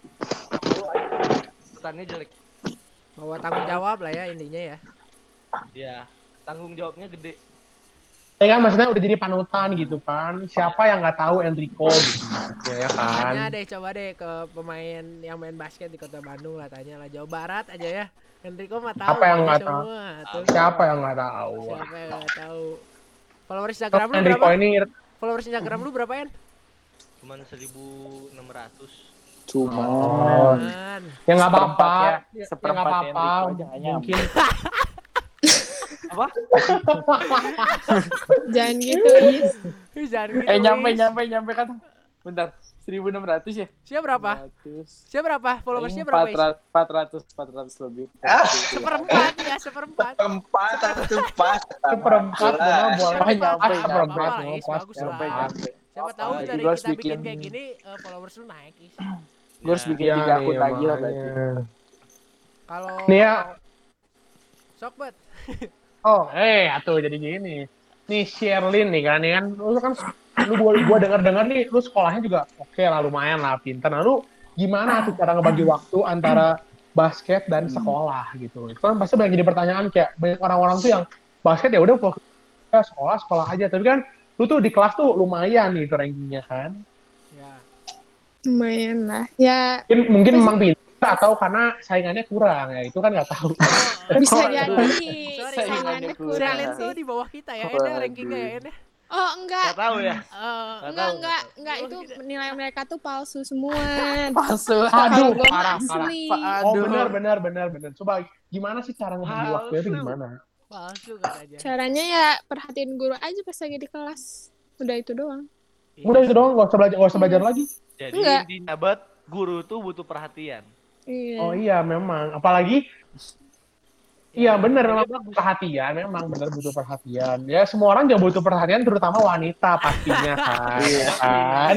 Speaker 6: lu tuntutannya jelek.
Speaker 4: Bawa tanggung jawab lah ya intinya ya.
Speaker 6: Ya, tanggung jawabnya gede.
Speaker 2: Ya kan maksudnya udah jadi panutan gitu kan siapa yang nggak tahu Enrico gitu ya, ya kan
Speaker 4: Tanya deh coba deh ke pemain yang main basket di Kota Bandung lah tanya lah Jawa Barat aja ya. Enrico mah tahu
Speaker 2: Apa yang nggak tahu?
Speaker 4: tuh.
Speaker 2: siapa yang nggak tahu
Speaker 4: Siapa yang nggak tahu? Followers Instagram lu
Speaker 2: Enrico
Speaker 4: berapa?
Speaker 2: ini
Speaker 4: Followers Instagram lu berapa ya?
Speaker 6: Cuman 1600.
Speaker 3: Cuma
Speaker 2: Oh. Ya nggak apa-apa
Speaker 3: Seperempatnya-
Speaker 2: ya nggak apa-apa
Speaker 3: nyampe.
Speaker 2: mungkin (laughs)
Speaker 6: Apa? (laughs)
Speaker 7: Jangan gitu, Is.
Speaker 4: Jangan gitu.
Speaker 3: Eh nyampe
Speaker 4: Wis.
Speaker 3: nyampe nyampe kan. Bentar. 1600 ya?
Speaker 4: Siapa berapa?
Speaker 3: 400.
Speaker 4: Siapa berapa? Followersnya berapa? Is?
Speaker 3: 400 400 lebih.
Speaker 5: Ah.
Speaker 4: Seperempat ya, seperempat.
Speaker 5: Empat atau pas.
Speaker 2: seperempat
Speaker 3: Oh, nyampe, nyampe.
Speaker 2: seperempat
Speaker 4: bagus
Speaker 3: Nyampe
Speaker 4: lah.
Speaker 3: nyampe.
Speaker 4: Siapa tahu
Speaker 3: Ah,
Speaker 4: dari kita bikin
Speaker 3: bikin-
Speaker 4: kayak gini eh, followers lu naik, Is.
Speaker 3: Gue harus bikin
Speaker 2: Iya
Speaker 3: tiga akun
Speaker 2: nih,
Speaker 3: lagi lah berarti.
Speaker 4: Kalau
Speaker 2: nih ya
Speaker 4: sok bet. (laughs)
Speaker 2: Oh, eh, atuh jadi gini. Nih Sherlyn nih kan, nih kan, lu kan, lu gua, gua denger dengar nih, lu sekolahnya juga oke lah, lumayan lah, pintar. Nah, lu gimana tuh cara ngebagi waktu antara basket dan sekolah gitu? Itu kan pasti banyak jadi pertanyaan kayak banyak orang-orang tuh yang basket ya udah fokus ke sekolah sekolah aja, tapi kan lu tuh di kelas tuh lumayan nih itu rankingnya kan.
Speaker 4: Ya.
Speaker 7: Lumayan lah. Ya,
Speaker 2: Mungkin, mungkin memang pintar atau karena saingannya kurang ya, itu kan nggak tahu. (laughs)
Speaker 7: bisa
Speaker 2: Oh,
Speaker 7: jadi.
Speaker 4: Sorry,
Speaker 7: Saingannya
Speaker 3: kurang.
Speaker 7: sih.
Speaker 4: di bawah kita ya. Enda rankingnya ya, Enda.
Speaker 7: Oh, enggak.
Speaker 6: Tahu ya.
Speaker 4: Eh,
Speaker 6: Nggak
Speaker 7: Enggak,
Speaker 6: tahu,
Speaker 7: enggak,
Speaker 6: nggak
Speaker 7: enggak.
Speaker 4: Oh,
Speaker 7: Itu
Speaker 4: gitu.
Speaker 7: nilai mereka tuh palsu semua. (laughs)
Speaker 3: Palsu.
Speaker 2: Aduh, parah, parah. Oh benar benar benar benar. Coba gimana sih cara ngebagi
Speaker 6: Palsu.
Speaker 2: waktunya itu gimana?
Speaker 4: Palsu katanya.
Speaker 7: Caranya ya perhatiin guru aja pas lagi di kelas. Udah itu doang.
Speaker 2: Udah itu doang, gak usah belajar, gak usah belajar lagi.
Speaker 6: Jadi
Speaker 7: Enggak.
Speaker 6: intinya buat guru tuh butuh perhatian.
Speaker 7: Iya.
Speaker 2: Oh iya, memang. Apalagi Iya bener memang butuh perhatian, memang bener butuh perhatian. Ya semua orang juga butuh perhatian, terutama wanita pastinya (laughs) kan.
Speaker 3: Iya.
Speaker 2: kan?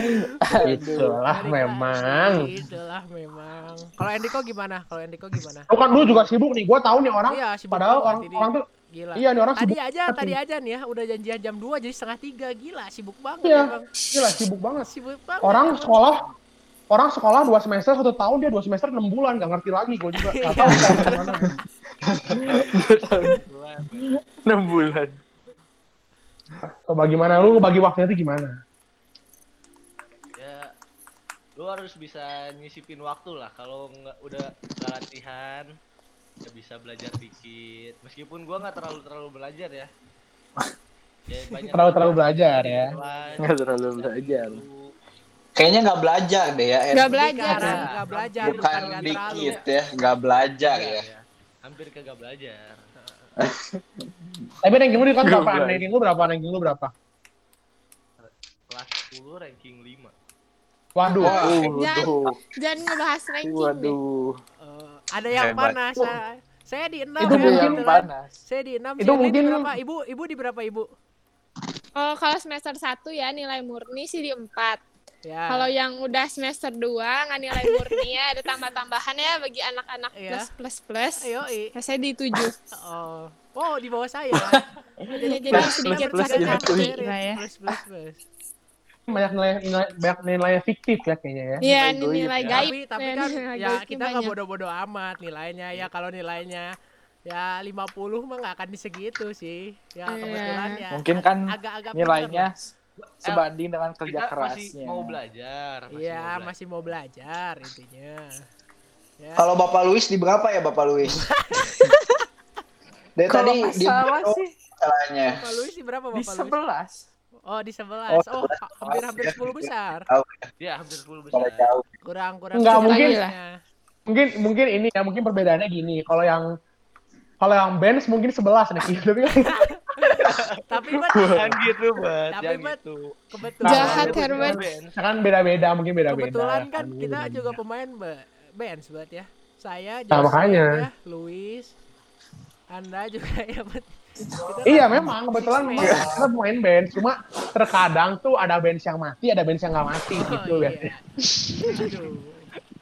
Speaker 2: Itulah memang.
Speaker 4: Itulah memang. Kalau Endiko gimana? Kalau Endiko gimana?
Speaker 2: Lu kan dulu juga sibuk nih, gue tahu nih orang.
Speaker 4: Iya, sibuk
Speaker 2: Padahal orang,
Speaker 4: ini.
Speaker 2: orang tuh,
Speaker 4: Gila.
Speaker 2: iya nih orang
Speaker 4: Tadi
Speaker 2: sibuk.
Speaker 4: aja, tadi aja nih ya, udah janjian jam 2 jadi setengah tiga Gila, sibuk banget
Speaker 2: Iya.
Speaker 4: emang.
Speaker 2: Gila, sibuk banget.
Speaker 4: Sibuk banget.
Speaker 2: Orang sekolah, orang sekolah dua semester satu tahun dia dua semester enam bulan gak ngerti lagi gue juga gak tahu (laughs) gimana.
Speaker 3: 6 bulan.
Speaker 2: So, bagaimana lu bagi waktunya itu gimana?
Speaker 6: Ya lu harus bisa nyisipin waktu lah kalau nggak udah nggak latihan ya bisa belajar dikit meskipun gua nggak terlalu terlalu belajar ya (laughs) ya
Speaker 2: Terlalu terlalu belajar ya.
Speaker 3: Nggak terlalu belajar.
Speaker 6: gitu.
Speaker 5: Kayaknya nggak belajar deh ya.
Speaker 7: Nggak belajar.
Speaker 4: Bukan, nggak belajar,
Speaker 5: Bukan
Speaker 4: bukan nggak terlalu.
Speaker 5: dikit ya, nggak belajar
Speaker 6: Iya,
Speaker 5: ya.
Speaker 6: ya. hampir kagak belajar (laughs)
Speaker 2: Tapi ranking lu kan berapa? Ranking lu berapa? Ranking lu berapa?
Speaker 6: kelas 10 ranking 5
Speaker 2: Waduh.
Speaker 3: Waduh.
Speaker 7: Jangan ngebahas ranking deh.
Speaker 3: Waduh.
Speaker 4: Eh, ada yang
Speaker 5: Hebat.
Speaker 4: panas. saya- Saya di 6
Speaker 2: Itu
Speaker 4: ya,
Speaker 2: mungkin
Speaker 3: yang panas.
Speaker 4: Saya di 6.
Speaker 2: Itu mungkin-
Speaker 4: di berapa? Ibu, ibu di berapa, Ibu?
Speaker 7: Oh, kalau semester 1 ya nilai murni sih di 4.
Speaker 4: Ya.
Speaker 7: Kalau yang udah semester 2 nggak nilai murni ya ada tambah-tambahan ya bagi anak-anak
Speaker 4: Iya.
Speaker 7: plus plus plus.
Speaker 4: Ayo.
Speaker 7: Ya, saya di 7.
Speaker 4: Oh. Oh, di bawah saya. (laughs)
Speaker 7: Jadi, jadi
Speaker 3: Plus,
Speaker 7: sedikit
Speaker 3: plus, plus, plus,
Speaker 7: ya.
Speaker 4: Plus, plus, plus.
Speaker 2: Banyak nilai, nilai banyak nilai fiktif ya kayaknya ya.
Speaker 7: Iya,
Speaker 3: Nilai goib
Speaker 7: nilai
Speaker 3: ya.
Speaker 7: gaib.
Speaker 4: Tapi, tapi
Speaker 7: Ya,
Speaker 4: kan
Speaker 7: nilai
Speaker 4: ya kita nggak
Speaker 7: banyak.
Speaker 4: bodoh-bodoh amat nilainya. Ya kalau nilainya ya 50 mah nggak akan di segitu sih. Ya
Speaker 7: Iya.
Speaker 4: kebetulan ya.
Speaker 3: Mungkin kan
Speaker 4: agak-agak
Speaker 3: Nilainya
Speaker 4: pinter
Speaker 3: sebanding dengan kerja
Speaker 6: kita masih
Speaker 3: kerasnya.
Speaker 6: mau belajar
Speaker 4: lah.
Speaker 6: masih
Speaker 4: Iya,
Speaker 6: mau belajar.
Speaker 4: masih mau belajar intinya. Ya.
Speaker 5: Kalau Bapak Luis di berapa ya Bapak Luis? (laughs) Dari tadi di
Speaker 3: salah sih
Speaker 5: masalahnya.
Speaker 4: Bapak Luis di berapa
Speaker 3: di
Speaker 4: Bapak Luis?
Speaker 3: 11.
Speaker 4: Oh, di 11.
Speaker 5: Oh,
Speaker 4: Oh, ha- hampir-hampir 10 besar.
Speaker 6: ya hampir 10
Speaker 5: Pada
Speaker 6: besar
Speaker 5: jauh.
Speaker 4: Kurang-kurang.
Speaker 2: Enggak,
Speaker 4: sedikit
Speaker 2: mungkin-
Speaker 4: ya.
Speaker 2: Mungkin mungkin ini ya, mungkin perbedaannya gini. Kalau yang kalau yang bench mungkin 11 nih. (laughs) Tapi kan
Speaker 4: Tapi Bat,
Speaker 6: jangan gitu bat
Speaker 4: Tapi,
Speaker 6: jangan
Speaker 4: Bat,
Speaker 6: gitu
Speaker 4: kebetulan
Speaker 7: Jahat, Herman.
Speaker 2: kan beda-beda, mungkin beda-beda.
Speaker 4: Kebetulan kan
Speaker 2: Mungkin
Speaker 4: kita juga pemain bench buat ya. Saya,
Speaker 2: Nah,
Speaker 4: Joseph,
Speaker 2: makanya.
Speaker 4: ya, Luis, Anda juga (laughs) ya. Bet. Kita
Speaker 2: Iya
Speaker 4: kan
Speaker 2: memang kebetulan memang
Speaker 4: man.
Speaker 2: kita pemain bench cuma terkadang tuh ada bench yang mati ada bench yang nggak mati
Speaker 4: Oh,
Speaker 2: gitu ya.
Speaker 4: iya. Aduh.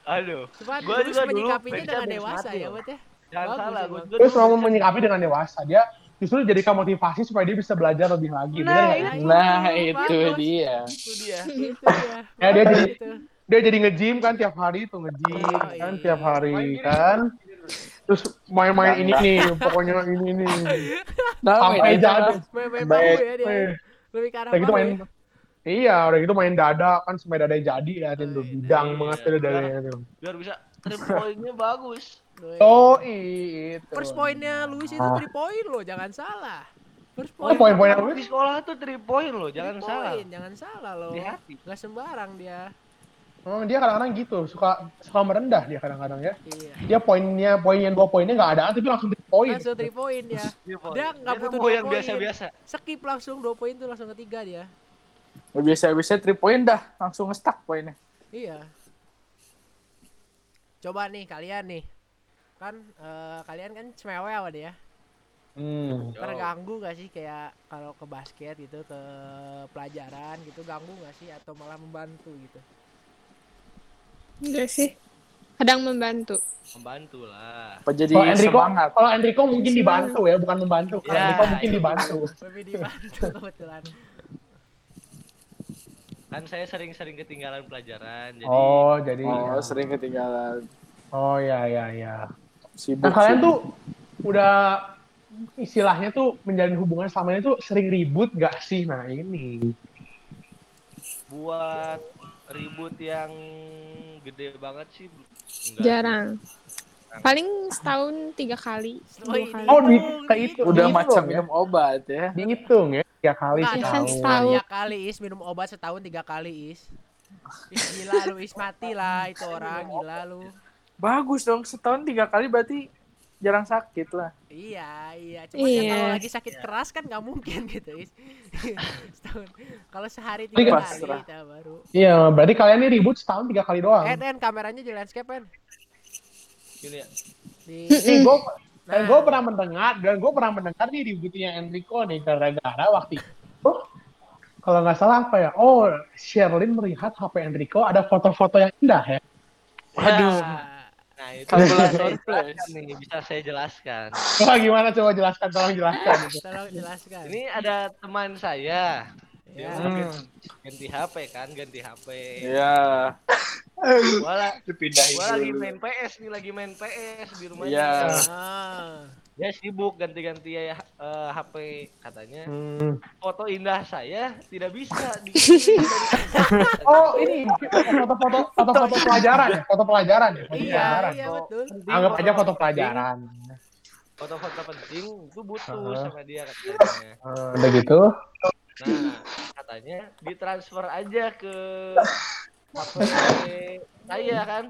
Speaker 6: aduh
Speaker 4: Cuma
Speaker 6: Gua
Speaker 4: terus
Speaker 6: juga dulu
Speaker 4: menyikapinya dengan dewasa
Speaker 6: mati
Speaker 4: ya, buat ya.
Speaker 6: jangan
Speaker 4: Bagus
Speaker 6: salah
Speaker 4: emang.
Speaker 6: gue
Speaker 2: Terus mau menyikapi dengan dewasa dia justru jadikan motivasi supaya dia bisa belajar lebih lagi. Bener nggak?
Speaker 4: iya.
Speaker 3: Nah,
Speaker 4: Itu,
Speaker 3: itu dia.
Speaker 6: itu dia (laughs)
Speaker 4: Itu dia.
Speaker 2: Ya, dia jadi-
Speaker 4: itu.
Speaker 2: Dia jadi nge-gym kan tiap hari tuh nge-gym
Speaker 4: Oh,
Speaker 2: kan
Speaker 4: iya.
Speaker 2: tiap hari kan. Terus main-main ini nih, pokoknya ini nih.
Speaker 3: Nah,
Speaker 2: Sampai
Speaker 3: itu
Speaker 2: jadi.
Speaker 4: Main-main bambu ya dia. Lebih
Speaker 2: Udah gitu main
Speaker 4: ya.
Speaker 2: Iya, udah gitu main dada kan sampai dada jadi ya tuh
Speaker 4: Oh, iya.
Speaker 2: bidang
Speaker 6: Iya.
Speaker 2: banget tuh dadanya tuh.
Speaker 6: biar bisa point-nya bagus
Speaker 2: Oh, itu.
Speaker 4: First pointnya Luis itu
Speaker 2: Ah.
Speaker 4: 3 point loh, jangan salah. First
Speaker 2: Oh, poin-poin yang
Speaker 6: di sekolah tuh three point loh jangan
Speaker 4: Three
Speaker 6: salah
Speaker 4: point, jangan salah loh.
Speaker 6: di hati
Speaker 4: Gak sembarang dia.
Speaker 2: Oh, dia kadang-kadang gitu, suka suka merendah dia kadang-kadang ya.
Speaker 4: Iya.
Speaker 2: Dia poinnya poin yang dua poinnya nggak ada, tapi langsung tiga poin.
Speaker 4: Langsung 3 point ya.
Speaker 6: Point.
Speaker 4: Dia nggak
Speaker 6: Dia
Speaker 4: butuh dua
Speaker 6: yang
Speaker 4: poin.
Speaker 6: biasa-biasa
Speaker 4: Skip langsung 2 poin tuh langsung ketiga dia.
Speaker 3: Biasa-biasa 3 point dah, langsung nge-stuck poinnya.
Speaker 4: Iya. Coba nih kalian nih. Kan eh, kalian kan cemewe apa dia?
Speaker 2: Hmm.
Speaker 4: Terganggu gak sih kayak kalau ke basket gitu ke pelajaran gitu ganggu gak sih atau malah membantu gitu?
Speaker 7: Enggak sih. Kadang membantu.
Speaker 6: membantu lah
Speaker 3: Apa jadi
Speaker 2: Kalau Enrico,
Speaker 3: semangat?
Speaker 2: kalau Enrico mungkin dibantu ya, bukan membantu. Kalau
Speaker 6: Ya,
Speaker 2: Enrico mungkin
Speaker 6: iya.
Speaker 2: dibantu.
Speaker 4: Lebih dibantu (laughs) kebetulan.
Speaker 6: kan saya sering-sering ketinggalan pelajaran jadi
Speaker 2: Oh, jadi.
Speaker 3: Oh, sering ketinggalan.
Speaker 2: Oh ya ya ya.
Speaker 3: Sibuk.
Speaker 2: Nah kalian
Speaker 3: sibuk.
Speaker 2: tuh udah istilahnya tuh menjalin hubungan selama ini tuh sering ribut gak sih? Nah ini.
Speaker 6: buat ribut yang gede banget sih enggak.
Speaker 7: Jarang. Paling setahun tiga kali.
Speaker 4: Oh,
Speaker 7: Dua kali.
Speaker 2: Oh, di, kayak itu.
Speaker 3: udah
Speaker 2: dihitung
Speaker 3: macam
Speaker 2: ya.
Speaker 3: minum obat ya.
Speaker 2: Dihitung ya, tiga kali
Speaker 7: kan
Speaker 2: setahun.
Speaker 7: setahun.
Speaker 4: Tiga kali is minum obat setahun tiga kali is. Is gila lu is mati lah itu orang gila lu.
Speaker 3: Bagus dong, setahun tiga kali berarti jarang sakit lah.
Speaker 4: Iya, iya. Cuma ya
Speaker 7: Iya.
Speaker 4: kalau lagi sakit keras kan nggak mungkin gitu. (laughs) Setahun. Kalau sehari tiga
Speaker 3: kan-
Speaker 4: kali kita baru.
Speaker 2: Iya, berarti kalian ini ribut setahun tiga kali doang.
Speaker 4: En, en kameranya di landscape en.
Speaker 6: Gini ya.
Speaker 4: Di
Speaker 2: Nih, gue dan
Speaker 4: Nah.
Speaker 2: gue pernah mendengar dan gue pernah mendengar nih ributnya Enrico nih gara-gara waktu itu kalau nggak salah apa ya oh Sherlyn melihat HP Enrico ada foto-foto yang indah ya
Speaker 3: Waduh.
Speaker 6: Nah, itu
Speaker 3: Kalkulator plus.
Speaker 6: nih, bisa saya jelaskan. (laughs)
Speaker 2: Wah gimana coba jelaskan tolong jelaskan gitu. (laughs)
Speaker 4: tolong jelaskan.
Speaker 6: Ini ada teman saya. Dia
Speaker 4: Ya.
Speaker 3: Hmm.
Speaker 6: ganti, HP kan, ganti HP.
Speaker 3: Iya.
Speaker 6: Gua, gua lagi main PS nih, lagi main PS di rumahnya.
Speaker 3: Iya.
Speaker 4: Ah.
Speaker 6: Dia sibuk ganti-ganti ya eh, HP katanya.
Speaker 2: Hmm.
Speaker 6: Foto indah saya tidak bisa (laughs) di
Speaker 2: Oh ini foto-foto foto-foto pelajaran ya foto pelajaran ya foto
Speaker 4: Iya,
Speaker 2: pelajaran.
Speaker 4: iya betul.
Speaker 2: Anggap aja foto pelajaran.
Speaker 6: Foto-foto penting itu butuh
Speaker 2: Ah.
Speaker 6: sama dia katanya.
Speaker 2: Eh, udah gitu.
Speaker 6: Nah, katanya ditransfer aja ke HP saya kan.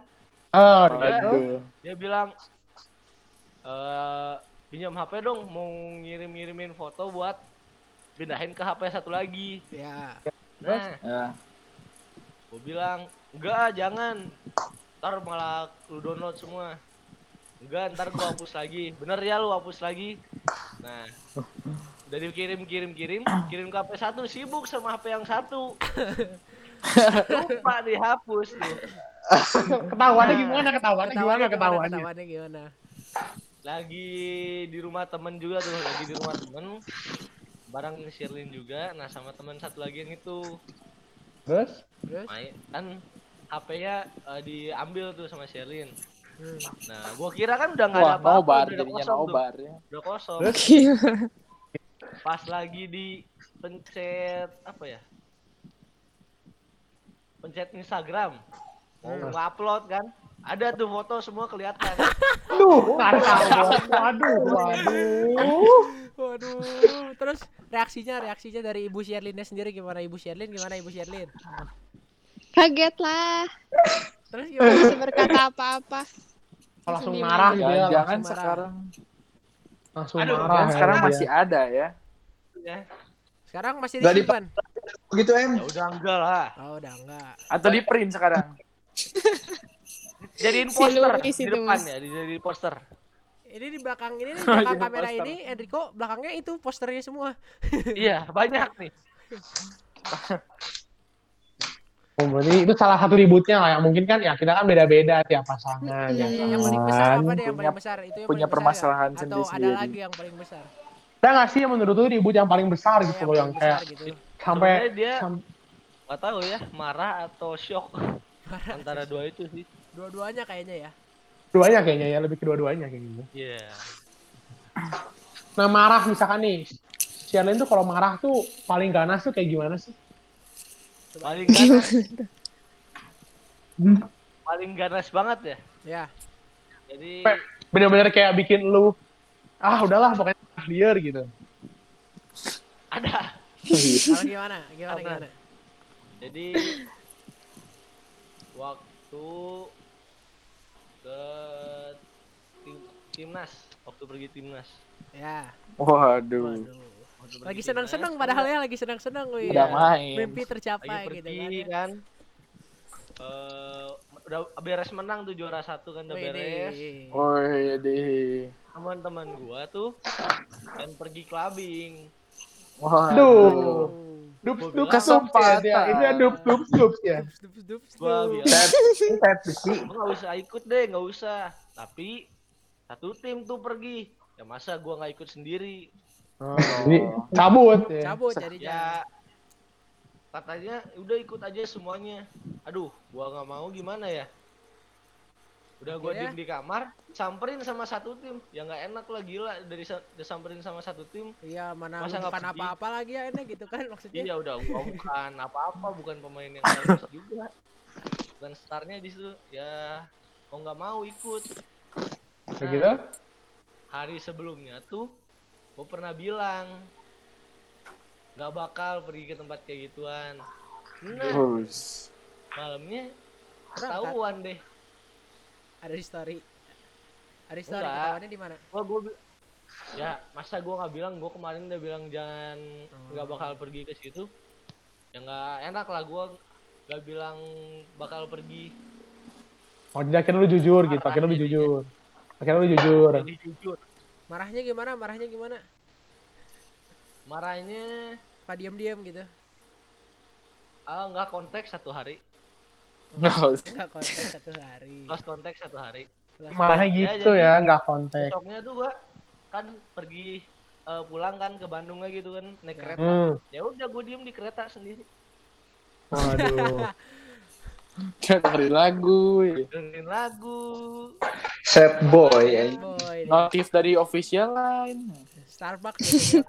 Speaker 2: Oh, gitu.
Speaker 3: Waduh.
Speaker 6: Dia bilang eh pinjam HP dong mau ngirim-ngirimin foto buat pindahin ke HP satu lagi.
Speaker 4: Ya.
Speaker 6: Nah,
Speaker 5: Ya.
Speaker 6: gue bilang enggak jangan ntar malah lu download semua enggak ntar gua hapus lagi bener ya lu hapus lagi nah udah dikirim kirim kirim kirim ke HP satu sibuk sama HP yang satu lupa dihapus tuh
Speaker 2: Ketahuannya gimana? Ketahuannya gimana?
Speaker 4: Ketahuannya
Speaker 2: Ketahuannya.
Speaker 4: Ketahuannya gimana?
Speaker 6: Lagi di rumah temen juga tuh lagi di rumah temen bareng Shirlin juga nah sama teman satu lagi yang itu
Speaker 2: Terus?
Speaker 4: Terus?
Speaker 6: main kan HP-nya eh, diambil tuh sama Shirlin
Speaker 4: Hmm.
Speaker 6: Nah, gua kira kan udah nggak ada apa-apa,
Speaker 3: nobar
Speaker 6: udah kosong tuh.
Speaker 3: ya.
Speaker 6: Udah kosong. (laughs) Pas lagi di pencet apa ya? Pencet Instagram. Mau
Speaker 2: Hmm.
Speaker 6: ngupload kan? Ada tuh foto semua kelihatan. (laughs)
Speaker 2: Aduh, kacau. Waduh, waduh.
Speaker 4: Waduh. Terus reaksinya reaksinya dari Ibu Sherlinnya sendiri gimana Ibu Sherlin? Gimana Ibu Sherlin?
Speaker 7: Kaget lah.
Speaker 4: Terus gimana?
Speaker 7: bisa berkata apa-apa.
Speaker 2: Langsung
Speaker 7: Langsung
Speaker 2: marah gitu ya.
Speaker 3: Jangan
Speaker 4: langsung marah.
Speaker 3: sekarang.
Speaker 2: Langsung
Speaker 6: Aduh,
Speaker 2: marah. Ya
Speaker 3: sekarang masih ada ya.
Speaker 6: ya.
Speaker 4: Sekarang masih disimpan?
Speaker 5: Begitu em.
Speaker 6: ya udah enggak lah.
Speaker 4: Oh, udah enggak.
Speaker 3: Atau di print sekarang. (laughs)
Speaker 6: Jadiin
Speaker 7: Si
Speaker 6: poster
Speaker 7: Louis
Speaker 6: di depan ya, dijadiin poster.
Speaker 4: Ini di belakang ini di (laughs) belakang
Speaker 3: Jadi
Speaker 4: kamera
Speaker 3: poster.
Speaker 4: ini Enrico belakangnya itu posternya semua. (laughs)
Speaker 6: iya, banyak nih.
Speaker 2: Oh, berarti itu salah satu ributnya lah ya. Mungkin kan ya kita kan beda-beda tiap pasangan. ya
Speaker 7: Hmm.
Speaker 4: Yang paling besar apa deh yang
Speaker 3: Punya-
Speaker 4: paling besar? Itu yang
Speaker 3: punya
Speaker 4: paling besar ya?
Speaker 3: permasalahan
Speaker 4: Atau ada lagi yang paling besar?
Speaker 2: Ada nggak sih menurut lu ribut yang paling besar gitu loh yang kayak
Speaker 4: gitu.
Speaker 2: sampai
Speaker 6: Sebenarnya dia
Speaker 2: sam-
Speaker 6: nggak tahu ya, marah atau shock (laughs) antara dua itu sih.
Speaker 4: Dua-duanya kayaknya ya.
Speaker 2: duanya kayaknya ya lebih kedua-duanya kayaknya.
Speaker 6: Iya.
Speaker 2: Nah marah misalkan nih, Sherlyn tuh kalau marah tuh paling ganas tuh kayak gimana sih?
Speaker 6: Paling ganas. paling ganas banget ya.
Speaker 4: Ya.
Speaker 6: Jadi
Speaker 2: Bener-bener kayak bikin lu, ah udahlah pokoknya clear gitu.
Speaker 6: ada.
Speaker 4: Kalau gimana? Gimana
Speaker 6: Apa?
Speaker 4: gimana?
Speaker 6: Jadi waktu ke tim- timnas, waktu pergi timnas.
Speaker 4: Ya.
Speaker 3: Waduh.
Speaker 4: Waduh. Lagi senang-senang padahal ya lagi senang-senang wih.
Speaker 3: Udah main.
Speaker 4: Mimpi
Speaker 6: lagi
Speaker 4: tercapai
Speaker 6: pergi
Speaker 4: gitu kan.
Speaker 6: kan. Eh, udah beres menang tuh juara satu kan udah beres.
Speaker 4: deh.
Speaker 3: Woi, di.
Speaker 6: Teman-teman gua tuh kan pergi clubbing.
Speaker 2: Aduh. Dup Dup dup ya dia. Ini ada dup dup dup ya.
Speaker 4: Dups, dups, dups,
Speaker 6: Gua
Speaker 4: dups.
Speaker 6: nggak usah ikut deh nggak usah tapi satu tim tuh pergi ya masa gua nggak ikut sendiri
Speaker 2: Jadi cabut ya.
Speaker 4: Cabut
Speaker 6: ya
Speaker 4: jadinya.
Speaker 6: katanya udah ikut aja semuanya aduh gua nggak mau gimana ya udah gua
Speaker 4: Akhirnya?
Speaker 6: diem di kamar samperin sama satu tim. Ya nggak enak lah gila. Dari sa- disamperin sama satu tim.
Speaker 4: Iya, mana
Speaker 6: Masa
Speaker 4: bukan apa-apa lagi ya ini gitu kan maksudnya.
Speaker 6: iya udah gua bukan apa-apa bukan pemain yang (laughs) bagus juga. Bukan startnya di situ ya mau nggak mau ikut.
Speaker 2: Kayak gitu.
Speaker 6: hari sebelumnya tuh gue pernah bilang nggak bakal pergi ke tempat kayak gituan. Nah malamnya ketahuan deh
Speaker 4: Ada di story. Aristo
Speaker 6: Enggak.
Speaker 4: ketahuannya di mana?
Speaker 6: Gua gua bi- ya masa gua nggak bilang gua kemarin udah bilang jangan nggak bakal pergi ke situ. Ya nggak enak lah gua nggak bilang bakal pergi.
Speaker 2: Oh, jadi akhirnya lu jujur gitu. Akhirnya lu jujur. Akhirnya lu jujur.
Speaker 6: Jadi jujur.
Speaker 4: Marahnya gimana? Marahnya gimana?
Speaker 6: Marahnya
Speaker 4: Apa diam-diam gitu?
Speaker 6: ah nggak konteks satu hari.
Speaker 4: Enggak konteks satu hari.
Speaker 6: Lost konteks satu hari.
Speaker 2: Marahnya gitu
Speaker 6: jadi-
Speaker 2: ya, nggak konteks.
Speaker 6: Besoknya tuh gua kan pergi eh, pulang kan ke Bandungnya gitu kan naik kereta.
Speaker 2: Hmm.
Speaker 6: Ya udah gua diem di kereta sendiri.
Speaker 2: Waduh. (laughs)
Speaker 3: Dengerin lagu. ya.
Speaker 6: Dengerin lagu.
Speaker 5: Sad boy. ya.
Speaker 4: Boy.
Speaker 3: Notif dari official line.
Speaker 4: Starbucks dia.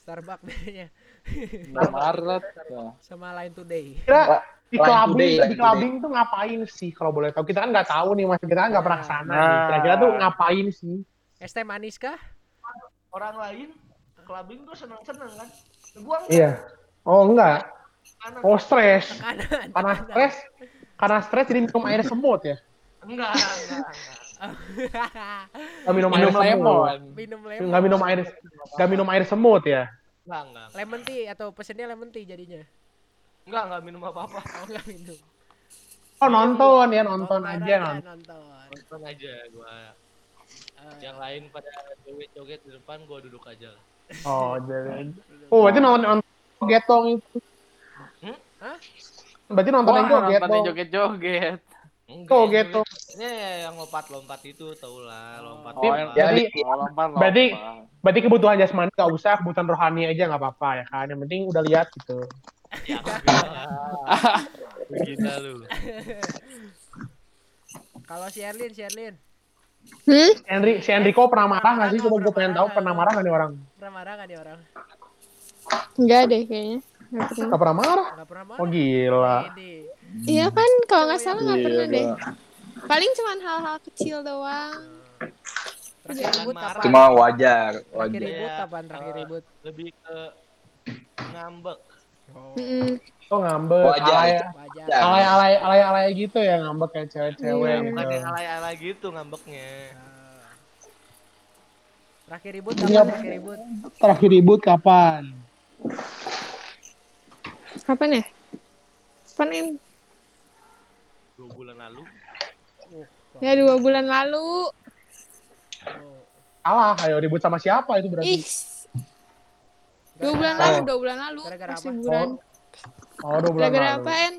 Speaker 4: Starbucks dia.
Speaker 3: Maret. Ya.
Speaker 4: sama Line Today.
Speaker 2: Kira di clubbing, di clubbing tuh ngapain sih kalau boleh tahu? Kita kan nggak tahu nih, mas. Kita kan nggak pernah ke sana.
Speaker 3: Nah.
Speaker 2: Kira-kira tuh ngapain sih?
Speaker 4: Es teh manis kah?
Speaker 6: Orang lain clubbing tuh seneng-seneng kan. Gua enggak.
Speaker 2: Iya. Oh enggak. Oh stres. Karena stres, karena stres jadi minum air semut ya.
Speaker 6: Enggak, enggak, enggak.
Speaker 2: Nggak minum, air
Speaker 3: Minum
Speaker 2: semut.
Speaker 3: lemon.
Speaker 4: minum lemon.
Speaker 2: Nggak minum air, nggak minum air semut ya.
Speaker 6: Enggak, enggak.
Speaker 4: lemon tea atau pesennya lemon tea jadinya.
Speaker 6: Enggak, enggak minum apa-apa. (laughs)
Speaker 4: Oh enggak minum.
Speaker 2: Oh nonton ya, nonton aja nonton.
Speaker 4: nonton.
Speaker 6: Nonton aja gua.
Speaker 4: Eh,
Speaker 6: Yang lain pada joget-joget di depan gua duduk aja.
Speaker 2: Oh jadi. Oh berarti nonton nonton joget dong itu.
Speaker 6: Hmm?
Speaker 4: Hah?
Speaker 2: Berarti nonton yang
Speaker 3: Wah,
Speaker 2: joget
Speaker 3: nonton yang joget-joget.
Speaker 6: Enggak.
Speaker 2: Oh,
Speaker 6: yang
Speaker 2: gitu.
Speaker 6: joget- Ini yang lompat-lompat itu tau lah, lompat.
Speaker 3: Oh,
Speaker 2: Jadi-
Speaker 3: yang
Speaker 2: jadi-
Speaker 3: oh, lompat,
Speaker 2: berarti-
Speaker 3: lompat.
Speaker 2: Berarti kebutuhan jasmani nggak usah, kebutuhan rohani aja nggak apa-apa ya kan. Yang penting udah lihat gitu.
Speaker 6: Ya, enggak. (laughs) Gila lu.
Speaker 4: Kalau si Erlin, si Erlin
Speaker 7: Hmm?
Speaker 2: Henry, si Enrico pernah marah nggak sih? Coba gue pengen tahu pernah marah nggak nih orang?
Speaker 4: pernah marah nggak nih orang?
Speaker 7: Enggak deh kayaknya. Nggak pernah.
Speaker 2: Nggak pernah marah?
Speaker 4: Pernah marah.
Speaker 2: Oh gila.
Speaker 7: Iya kan, kalau nggak salah nggak
Speaker 3: Iya,
Speaker 7: pernah deh. Paling cuman hal-hal kecil doang.
Speaker 4: Terakhir ribut kapan?
Speaker 5: Cuma wajar,
Speaker 4: Terakhir
Speaker 5: wajar.
Speaker 4: ribut
Speaker 6: Iya.
Speaker 4: kapan? Terakhir
Speaker 6: Eh,
Speaker 4: ribut.
Speaker 6: Lebih ke ngambek.
Speaker 4: Oh.
Speaker 2: Oh ngambek,
Speaker 5: Wajar
Speaker 2: alay.
Speaker 5: Ya.
Speaker 2: alay, alay, alay, alay gitu ya ngambek kayak
Speaker 7: Iya.
Speaker 2: cewek-cewek
Speaker 6: Ya,
Speaker 2: gitu.
Speaker 6: bukan yang alay-alay gitu ngambeknya.
Speaker 4: Terakhir ribut kapan?
Speaker 2: apa?
Speaker 4: Terakhir ribut.
Speaker 2: Terakhir ribut kapan?
Speaker 7: Kapan ya? Kapan em?
Speaker 6: Dua bulan lalu.
Speaker 7: Ya dua bulan lalu.
Speaker 4: Oh.
Speaker 2: Salah, ayo ribut sama siapa itu berarti?
Speaker 7: Ih. Dua bulan
Speaker 2: Oh.
Speaker 7: lalu, dua bulan lalu.
Speaker 4: Gara-gara apa?
Speaker 7: liburan.
Speaker 2: Oh, dua bulan
Speaker 7: Gara-gara
Speaker 2: lalu.
Speaker 7: apa, En?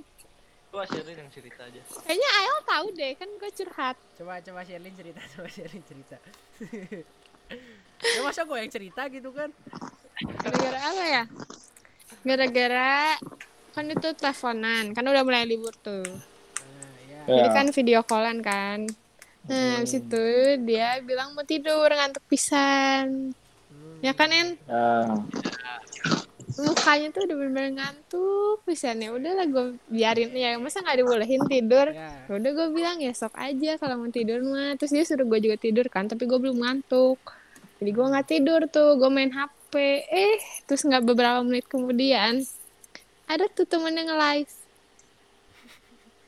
Speaker 6: Gua Sherlyn yang cerita aja.
Speaker 7: Kayaknya Ael tahu deh, kan gue curhat.
Speaker 4: Coba coba Sherlyn cerita, (laughs) coba Sherlyn cerita. ya masa gue yang cerita gitu kan?
Speaker 7: Gara-gara apa ya? Gara-gara kan itu teleponan, kan udah mulai libur tuh.
Speaker 4: Nah, ya.
Speaker 7: Jadi kan video callan kan. Nah, habis itu dia bilang mau tidur ngantuk pisan. Ya kan, En?
Speaker 3: Ya.
Speaker 7: Mukanya tuh udah bener-bener ngantuk pisan ya. Udahlah gue biarin ya, masa nggak dibolehin tidur.
Speaker 4: Ya.
Speaker 7: Ya Udah gue bilang ya sok aja kalau mau tidur mah. Terus dia suruh gue juga tidur kan, tapi gue belum ngantuk. Jadi gue nggak tidur tuh, gue main HP. Eh, terus nggak beberapa menit kemudian ada tuh temen yang nge-live.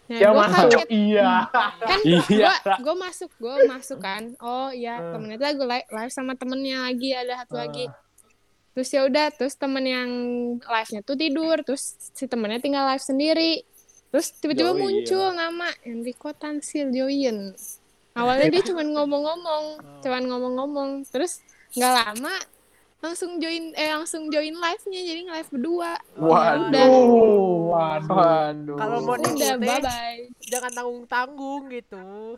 Speaker 2: Ya
Speaker 7: gua
Speaker 2: masuk,
Speaker 7: kaget.
Speaker 2: iya.
Speaker 7: kan
Speaker 3: Iya.
Speaker 7: gue masuk gue masuk kan oh iya
Speaker 2: Hmm.
Speaker 7: temennya tuh gue live, live sama temennya lagi ada satu lagi terus ya udah terus temen yang live nya tuh tidur terus si temennya tinggal live sendiri terus tiba-tiba
Speaker 3: Join.
Speaker 7: muncul nama Enrico Tansil join awalnya dia cuman ngomong-ngomong cuman ngomong-ngomong terus nggak lama langsung join eh langsung join live nya jadi nge-live berdua
Speaker 3: Waduh.
Speaker 2: Oh, waduh.
Speaker 3: Waduh.
Speaker 4: Kalau mau
Speaker 7: udah bye bye
Speaker 4: jangan tanggung-tanggung gitu.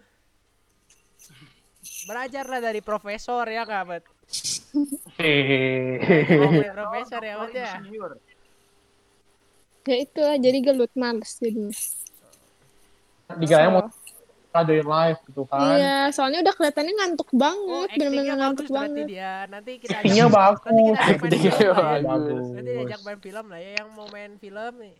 Speaker 4: Belajarlah dari profesor ya nggak, Bet?
Speaker 2: Hehehe.
Speaker 4: Profesor ya, Bet ya.
Speaker 7: Ya itulah jadi gelut males jadinya
Speaker 2: Dikiranya mau join live gitu kan.
Speaker 7: Iya, soalnya udah kelihatannya ngantuk
Speaker 4: Oh,
Speaker 7: banget,
Speaker 4: actingnya
Speaker 7: bener-bener ngantuk
Speaker 4: bagus
Speaker 7: banget.
Speaker 4: dia. Nanti kita
Speaker 2: Actingnya
Speaker 4: ajak-
Speaker 2: bagus.
Speaker 4: Nanti kita ajak main
Speaker 3: Actingnya
Speaker 4: film lah ya.
Speaker 3: bagus.
Speaker 4: Nanti diajak main film lah ya yang mau main film nih.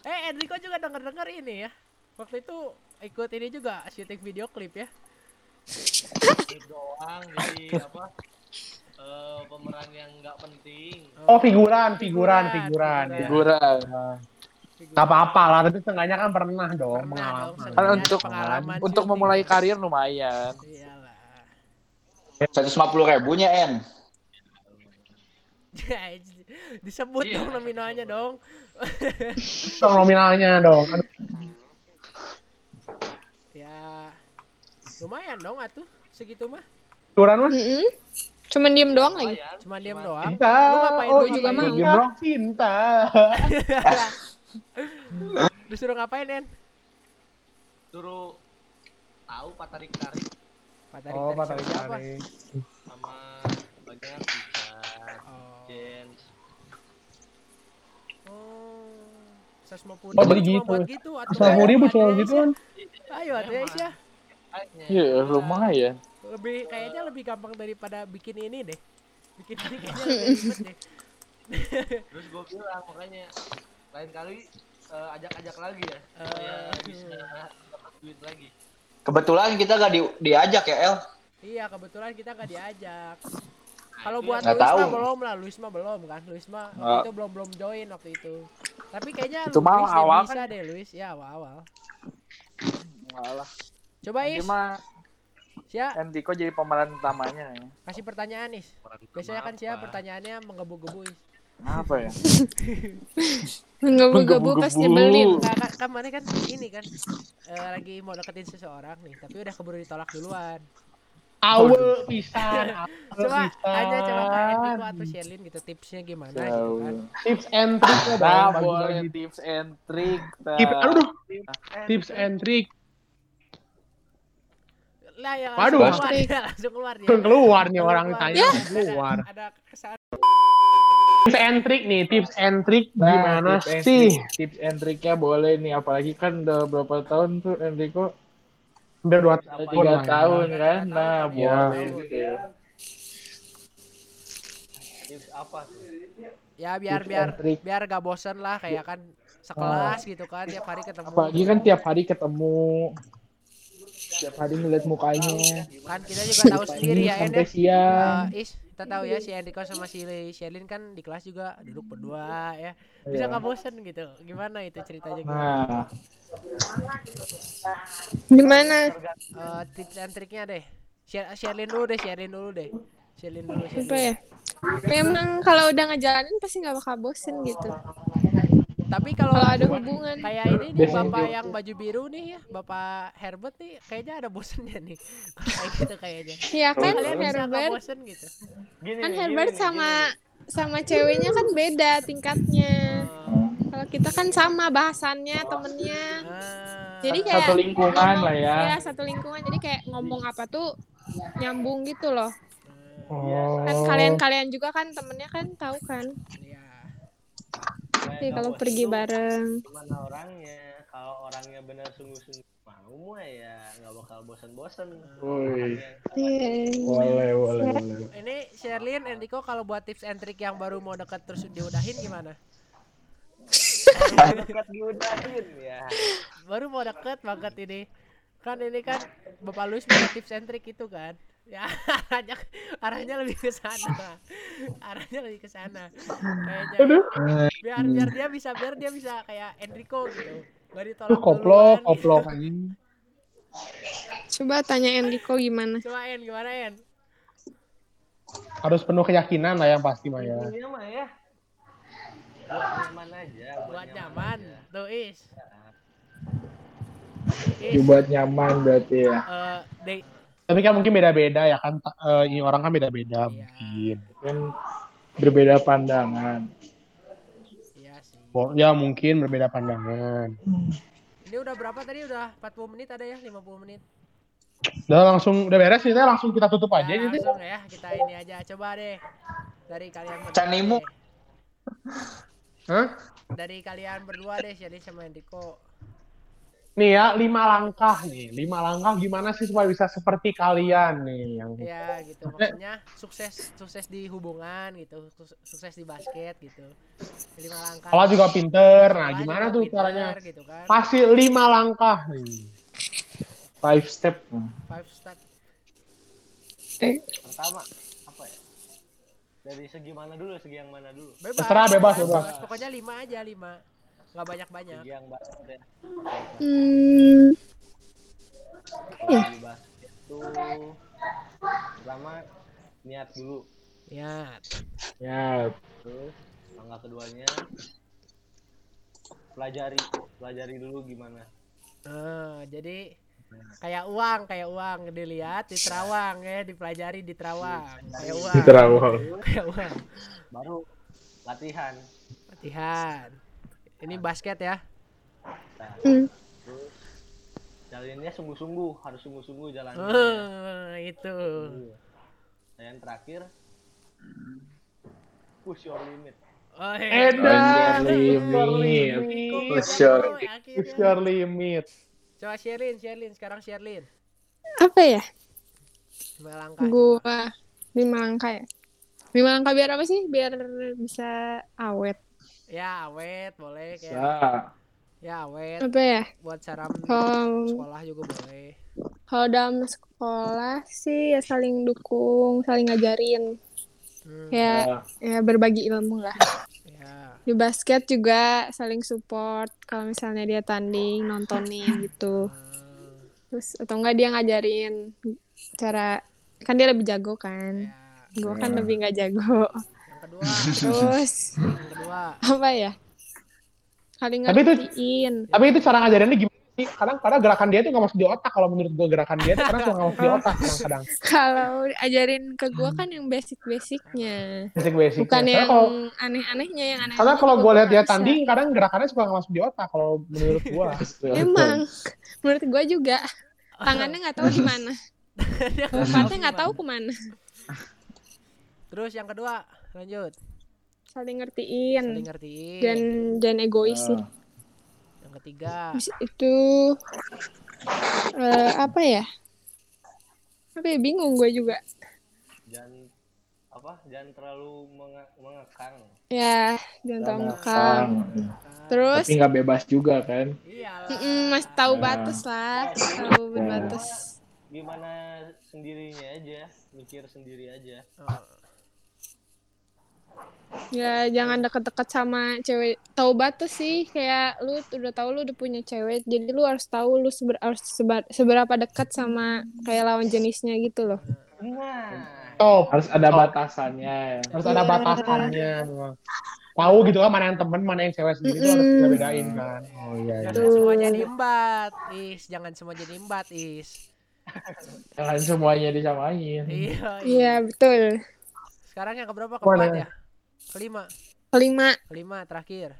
Speaker 4: Eh, Enrico juga denger-denger ini ya. Waktu itu ikut ini juga syuting video klip ya.
Speaker 6: Doang jadi apa? Eh, pemeran yang nggak penting.
Speaker 2: Oh, figuran, figuran, figuran. ya.
Speaker 3: Figuran.
Speaker 2: Gak apa-apa lah, tapi setengahnya kan pernah dong
Speaker 4: Pernah dong,
Speaker 2: pengalaman.
Speaker 3: Kan untuk
Speaker 4: pengalaman
Speaker 3: untuk memulai karir lumayan.
Speaker 4: Iyalah.
Speaker 5: 150 ribunya En. (laughs)
Speaker 4: Disebut
Speaker 6: Iya.
Speaker 4: dong nominalnya dong.
Speaker 2: Dong nominalnya dong.
Speaker 4: Ya lumayan dong atuh segitu mah.
Speaker 2: Iuran mah
Speaker 7: Mm-mm. Cuman diem doang lagi.
Speaker 6: Lumayan.
Speaker 4: Cuma diam doang.
Speaker 2: cinta.
Speaker 4: Lu ngapain?
Speaker 2: Oh,
Speaker 4: Gua juga
Speaker 7: mau.
Speaker 2: cinta, Cinta. (laughs)
Speaker 4: Disuruh ngapain En?
Speaker 6: Suruh tahu Pak Tarik Tarik
Speaker 4: Pak Tarik
Speaker 2: Oh,
Speaker 4: Tarik
Speaker 2: Tarik
Speaker 4: siapa?
Speaker 2: Tarik.
Speaker 6: sama banyak
Speaker 4: Oh.
Speaker 6: James.
Speaker 4: Oh. 150
Speaker 2: Oh, gitu.
Speaker 4: gitu atau
Speaker 2: Sama ribu cuma gitu
Speaker 4: ya.
Speaker 2: kan.
Speaker 4: Ayo Ades ya.
Speaker 3: Iya, lumayan.
Speaker 4: Lebih kayaknya lebih gampang daripada bikin ini deh. Bikin ini kayaknya lebih ribet deh.
Speaker 6: Terus gue bilang makanya lain kali eh, ajak-ajak lagi ya supaya
Speaker 4: Eh.
Speaker 6: bisa dapat duit lagi.
Speaker 5: Kebetulan kita gak di, diajak ya El.
Speaker 4: Iya, kebetulan kita gak diajak.
Speaker 6: Nah,
Speaker 4: Kalau buat Luis mah belum lah, Luis mah belum kan. Luis mah itu belum belum join waktu itu. Tapi kayaknya
Speaker 3: Itu mah awal
Speaker 4: bisa deh Luis, ya awal-awal.
Speaker 3: Malah.
Speaker 4: Coba
Speaker 3: Ini
Speaker 4: Is,
Speaker 3: mah
Speaker 4: Sia,
Speaker 3: Endiko jadi pemeran utamanya. ya.
Speaker 4: kasih pertanyaan Is. Biasanya kan Sia pertanyaannya menggebu-gebu Is.
Speaker 3: Apa ya?
Speaker 7: Menggebu-gebu pas nyebelin.
Speaker 4: Enggak kan kemarin kan ini kan eh, lagi mau deketin seseorang nih, tapi udah keburu ditolak duluan.
Speaker 2: Awal pisan. (laughs)
Speaker 4: Coba hanya coba Enrico atau Sherlyn gitu tipsnya gimana gitu kan.
Speaker 2: Tips and trick ya
Speaker 3: Nah, boleh
Speaker 2: bagi-bagi.
Speaker 3: tips and trick.
Speaker 2: Tips,
Speaker 3: Nah.
Speaker 2: aduh, tips and trick.
Speaker 4: Lah yang
Speaker 2: Waduh.
Speaker 4: langsung keluar dia, langsung keluar.
Speaker 2: Belum keluar nih orang
Speaker 4: Keluar.
Speaker 2: ditanya
Speaker 4: Ada-
Speaker 2: keluar.
Speaker 4: Ada kesan
Speaker 2: Tips and trick nih, tips and trick
Speaker 3: Nah,
Speaker 2: gimana
Speaker 3: tips and
Speaker 2: sih?
Speaker 3: trick- Tips and tricknya boleh nih, apalagi kan udah berapa tahun tuh Enrico?
Speaker 2: Udah dua tahun
Speaker 3: tiga
Speaker 2: ya.
Speaker 3: tahun kan? Nah,
Speaker 2: Iya.
Speaker 3: boleh. gitu.
Speaker 6: Tips apa tuh?
Speaker 4: Ya biar
Speaker 3: Tips
Speaker 4: biar
Speaker 3: and
Speaker 4: biar gak bosen lah kayak kan sekelas gitu kan tiap hari ketemu.
Speaker 3: Apalagi kan tiap hari ketemu. Tiap hari ngeliat mukanya.
Speaker 4: Kan kita juga tahu sendiri ya En
Speaker 3: sampai
Speaker 4: ya.
Speaker 3: siang.
Speaker 4: Is, kita tahu ya si Enrico sama si Sherlyn kan di kelas juga duduk berdua ya. Bisa
Speaker 3: Iya.
Speaker 4: nggak bosen gitu. Gimana itu ceritanya gimana?
Speaker 3: Nah,
Speaker 7: Gimana?
Speaker 4: Eh, tips and triknya deh. Share, Sherlyn dulu deh, Sherlyn dulu deh. Sherlyn dulu,
Speaker 7: Apa
Speaker 4: Sherlyn.
Speaker 7: ya? Memang kalau udah ngejalanin pasti nggak bakal bosen gitu.
Speaker 4: Tapi kalau
Speaker 7: ada hubungan.
Speaker 4: kayak ini nih
Speaker 3: Biasanya
Speaker 4: bapak
Speaker 3: juga.
Speaker 4: yang baju biru nih ya, bapak Herbert nih kayaknya ada bosennya nih. (laughs) kayak gitu kayaknya.
Speaker 7: Ya kan
Speaker 4: Kalian
Speaker 7: Herbert,
Speaker 4: bosen gitu?
Speaker 6: Gini
Speaker 7: kan Herbert
Speaker 6: gini
Speaker 7: sama sama ceweknya kan beda tingkatnya. Kalau kita kan sama bahasannya temennya.
Speaker 4: Ah,
Speaker 7: Jadi kayak
Speaker 3: satu lingkungan lah ya.
Speaker 7: ya satu lingkungan. Jadi kayak ngomong apa tuh nyambung gitu loh.
Speaker 2: Oh.
Speaker 7: Kan kalian-kalian juga kan temennya kan tahu kan.
Speaker 4: iya.
Speaker 6: Nggak
Speaker 7: kalau pergi bareng.
Speaker 6: Gimana orangnya? Kalau orangnya benar sungguh-sungguh mau mah ya nggak bakal bosan-bosan.
Speaker 3: Woi.
Speaker 7: Iya.
Speaker 3: Boleh, boleh, boleh.
Speaker 4: Ini Sherlyn, Enrico kalau buat tips and trick yang baru mau dekat terus diudahin gimana?
Speaker 6: Dekat diudahin ya.
Speaker 4: Baru mau deket banget ini. Kan ini kan Bapak Luis punya tips and trick itu kan. Ya (laughs) arahnya, arahnya lebih ke sana. Arahnya lebih ke sana. Kayaknya biar biar dia bisa biar dia bisa kayak Enrico gitu. Gak ditolak
Speaker 2: Tuh koplok,
Speaker 4: duluan.
Speaker 2: koplok anjing.
Speaker 7: Coba tanya Enrico gimana.
Speaker 4: Coba En, gimana En?
Speaker 2: Harus penuh keyakinan lah yang pasti mah ya.
Speaker 6: Intinya mah ya. Buat nyaman aja.
Speaker 4: Buat nyaman. Tuh Is.
Speaker 3: Ya, nyaman berarti ya.
Speaker 4: eh, de-
Speaker 2: Tapi kan mungkin beda-beda ya kan. Eh, ini orang kan beda-beda
Speaker 4: Iya.
Speaker 2: mungkin.
Speaker 3: Kan berbeda pandangan.
Speaker 4: iya sih.
Speaker 2: Oh, Ya mungkin berbeda pandangan.
Speaker 4: Ini udah berapa tadi? Udah 40 menit ada ya? 50 menit.
Speaker 2: Udah langsung udah beres kita langsung kita tutup aja
Speaker 4: Ya,
Speaker 2: gitu.
Speaker 4: langsung ya, kita ini aja. Coba deh. Dari kalian berdua.
Speaker 5: Canimu.
Speaker 4: deh.
Speaker 2: Hah?
Speaker 4: Dari kalian berdua deh, Shelly sama Enrico.
Speaker 2: Nih ya, lima langkah nih. Lima langkah gimana sih supaya bisa seperti kalian nih yang
Speaker 4: Ya gitu. Maksudnya sukses sukses di hubungan gitu, sukses di basket gitu. Lima langkah.
Speaker 2: Salah juga pinter. Nah, gimana tuh
Speaker 4: pinter,
Speaker 2: caranya?
Speaker 4: Gitu kan.
Speaker 2: Pasti lima langkah nih.
Speaker 3: Five step.
Speaker 4: Five step.
Speaker 6: Pertama apa ya? Dari segi mana dulu? Segi yang mana dulu?
Speaker 4: Bebas.
Speaker 2: Terserah, bebas, bebas.
Speaker 4: Pokoknya lima aja, lima. Nggak banyak-banyak.
Speaker 6: Segi yang basket ya.
Speaker 7: Hmm,
Speaker 6: Kalau di basket tuh pertama niat dulu
Speaker 4: Niat.
Speaker 3: Ya,
Speaker 6: terus langkah keduanya pelajari pelajari dulu gimana
Speaker 4: Eh, jadi kayak uang, kayak uang dilihat di terawang ya, dipelajari di terawang. Kayak uang.
Speaker 3: di Terawang.
Speaker 4: Kayak uang.
Speaker 6: baru latihan
Speaker 4: Latihan. Ini basket ya.
Speaker 6: nah,
Speaker 7: Hmm.
Speaker 6: terus jalannya sungguh-sungguh harus sungguh-sungguh jalannya
Speaker 4: Eh, itu.
Speaker 6: Nah, yang terakhir push your limit
Speaker 4: Oh,
Speaker 2: Edan.
Speaker 3: limit.
Speaker 5: Push your-
Speaker 2: Push your limit.
Speaker 4: Coba Sherlyn, Sherlyn, sekarang Sherlyn.
Speaker 7: Apa ya?
Speaker 4: Lima langkah.
Speaker 7: Gua lima langkah ya. Lima langkah biar apa sih? Biar bisa awet.
Speaker 4: Ya, awet boleh kayak.
Speaker 3: Sa.
Speaker 4: Ya, awet
Speaker 7: Apa ya?
Speaker 4: buat saram
Speaker 7: Kalau
Speaker 4: sekolah juga boleh.
Speaker 7: kalau dalam sekolah sih ya saling dukung, saling ngajarin.
Speaker 4: Hmm,
Speaker 7: Ya, ya berbagi ilmu lah.
Speaker 4: ya.
Speaker 7: Di basket juga saling support kalau misalnya dia tanding, nontonin gitu.
Speaker 4: Hmm,
Speaker 7: Terus atau enggak dia ngajarin cara kan dia lebih jago kan.
Speaker 4: ya.
Speaker 7: Gua kan lebih nggak jago.
Speaker 4: Kedua,
Speaker 7: Terus
Speaker 4: yang kedua.
Speaker 7: apa ya? Saling
Speaker 2: Tapi itu-
Speaker 7: ngertiin.
Speaker 2: Tapi itu cara ngajarinnya gimana sih? Kadang kadang gerakan dia tuh nggak masuk di otak. Kalau menurut gue gerakan dia tuh kadang suka nggak masuk di otak kadang-kadang. (laughs)
Speaker 7: Kalau ajarin ke gua kan yang basic-basicnya.
Speaker 2: Basic basic.
Speaker 7: Bukan
Speaker 2: Karena
Speaker 7: yang
Speaker 2: kalau
Speaker 7: aneh-anehnya yang aneh.
Speaker 2: karena kalau gue lihat dia tanding, kadang gerakannya suka nggak masuk di otak. Kalau menurut gue. (laughs)
Speaker 7: Emang menurut gua juga tangannya nggak tahu gimana. Lompatnya (laughs) nggak tahu ke mana.
Speaker 4: Terus yang kedua, lanjut.
Speaker 7: Saling ngertiin.
Speaker 4: Saling ngertiin.
Speaker 7: Dan jangan egois sih.
Speaker 4: Yang ketiga,
Speaker 7: itu eh, apa ya? Apa ya bingung gue juga.
Speaker 6: jangan apa jangan terlalu menge- mengekang
Speaker 7: Ya, jangan terlalu
Speaker 3: Jangan
Speaker 7: ngekang. Terus
Speaker 3: Tapi nggak bebas juga kan.
Speaker 4: iyalah.
Speaker 7: mm, masih tahu
Speaker 3: Ya.
Speaker 7: batas lah, tahu berbatas.
Speaker 6: gimana sendirinya aja mikir sendiri aja
Speaker 4: Oh,
Speaker 7: Ya jangan deket-deket sama cewek. Tahu batas sih, kayak lu udah tahu lu udah punya cewek, jadi lu harus tahu lu seber, harus seba- seberapa dekat sama kayak lawan jenisnya gitu loh.
Speaker 6: nah
Speaker 2: Top.
Speaker 3: Harus ada batasannya.
Speaker 2: Harus ada batasannya. memang. Tahu gitu kan mana yang temen, mana yang cewek sendiri itu harus bedain kan. Oh iya. iya.
Speaker 4: Jangan semua jadi Is. Jangan semua jadi embat, Is.
Speaker 3: Jangan semuanya disamain.
Speaker 4: Iya,
Speaker 7: Iya betul.
Speaker 4: Sekarang yang keberapa? Keempat ya? Kelima.
Speaker 7: Kelima,
Speaker 4: Kelima terakhir.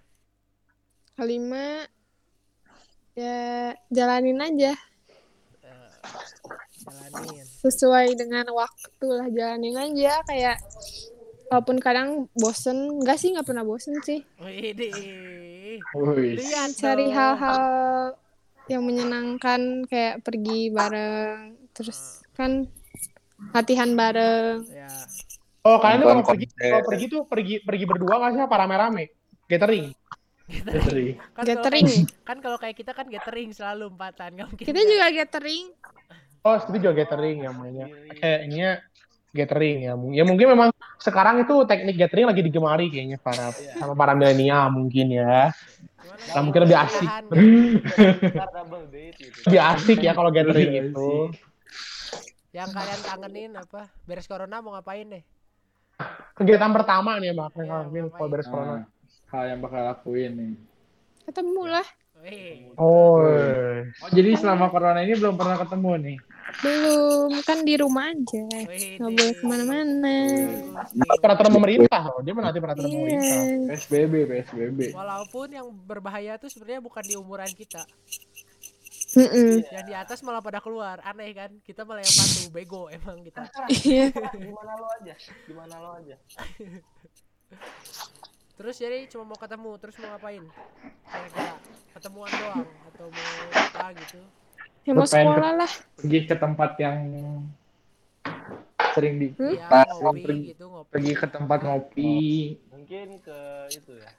Speaker 7: kelima. Ya jalanin aja.
Speaker 4: Eh, jalanin.
Speaker 7: sesuai dengan waktu lah jalanin aja. Kayak walaupun kadang bosen. Enggak sih nggak pernah bosen sih.
Speaker 4: Lihat
Speaker 7: cari hal-hal yang menyenangkan. Kayak pergi bareng. Terus kan latihan bareng.
Speaker 4: Ya.
Speaker 2: Oh kalian tuh kalau pergi, kalau pergi tuh pergi pergi berdua nggak sih apa rame-rame? Gathering.
Speaker 3: Jadi,
Speaker 4: Kan
Speaker 7: gathering
Speaker 4: Kalau, kan kalau kayak kita kan gathering selalu empatan, nggak mungkin.
Speaker 7: kita juga gathering
Speaker 2: Oh itu juga gathering ya mainnya. Kayak ininya gathering ya. Ya mungkin memang sekarang itu teknik gathering lagi digemari kayaknya para sama para milenial mungkin ya. Nah, mungkin lebih asik. (laughs) Lebih asik ya kalau gathering
Speaker 3: Iya
Speaker 2: itu.
Speaker 4: Yang kalian kangenin apa? Beres corona mau ngapain deh?
Speaker 2: Kegiatan pertama nih Mbak.
Speaker 4: Iya,
Speaker 2: Mungkin
Speaker 4: ngapain?
Speaker 2: kalau beres corona.
Speaker 3: nah, hal yang bakal lakuin nih.
Speaker 7: ketemu lah
Speaker 2: Oh.
Speaker 3: Oh jadi selama corona ini belum pernah ketemu nih.
Speaker 7: belum kan di rumah aja nggak boleh ke mana-mana
Speaker 2: Peraturan pemerintah loh. Dia menanti peraturan
Speaker 7: iya
Speaker 2: pemerintah.
Speaker 3: PSBB, PSBB.
Speaker 4: Walaupun yang berbahaya tuh sebenarnya bukan di umuran kita.
Speaker 7: Mm-mm.
Speaker 4: Yang di atas malah pada keluar. Aneh kan? Kita malah yang patuh, (laughs) bego emang kita.
Speaker 7: iya
Speaker 6: gimana lo aja gimana lo aja (laughs)
Speaker 4: Terus jadi cuma mau ketemu, terus mau ngapain? Kira-kira ketemuan doang atau mau apa gitu?
Speaker 7: ya mau sekolah lah
Speaker 3: Pergi ke tempat yang sering di
Speaker 7: Hmm?
Speaker 4: Ya, ngopi
Speaker 3: pergi-
Speaker 4: gitu, ngopi.
Speaker 3: pergi ke tempat ngopi.
Speaker 6: mungkin ke itu ya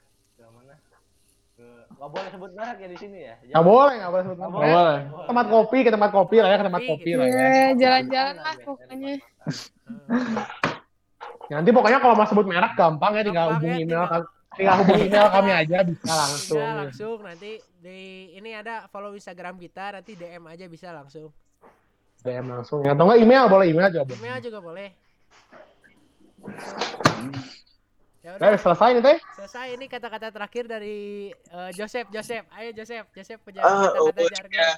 Speaker 6: nggak boleh sebut merek ya di sini ya
Speaker 2: Nggak boleh, nggak boleh sebut nama.
Speaker 3: Nggak boleh.
Speaker 2: Tempat kopi ke tempat kopi lah ya, ke tempat kopi lah ya.
Speaker 7: Iya, jalan-jalan lah pokoknya. (laughs)
Speaker 2: Nanti pokoknya kalau mau sebut merek gampang ya, tinggal
Speaker 4: Gampang
Speaker 2: hubungi
Speaker 4: ya,
Speaker 2: email,
Speaker 4: tinggal-
Speaker 2: tinggal hubungi email (laughs) kami aja bisa langsung.
Speaker 4: Bisa langsung nanti di ini ada follow Instagram kita nanti DM aja bisa langsung.
Speaker 2: DM langsung ya. Atau enggak email boleh email juga boleh.
Speaker 4: Email juga boleh. Ya
Speaker 2: Nah,
Speaker 4: udah,
Speaker 2: selesai nih teh.
Speaker 4: selesai ini kata-kata terakhir dari eh, Joseph. Joseph, ayo Joseph. Joseph punya
Speaker 5: Ah,
Speaker 4: kata-kata
Speaker 5: oh,
Speaker 4: jargon.
Speaker 5: ya.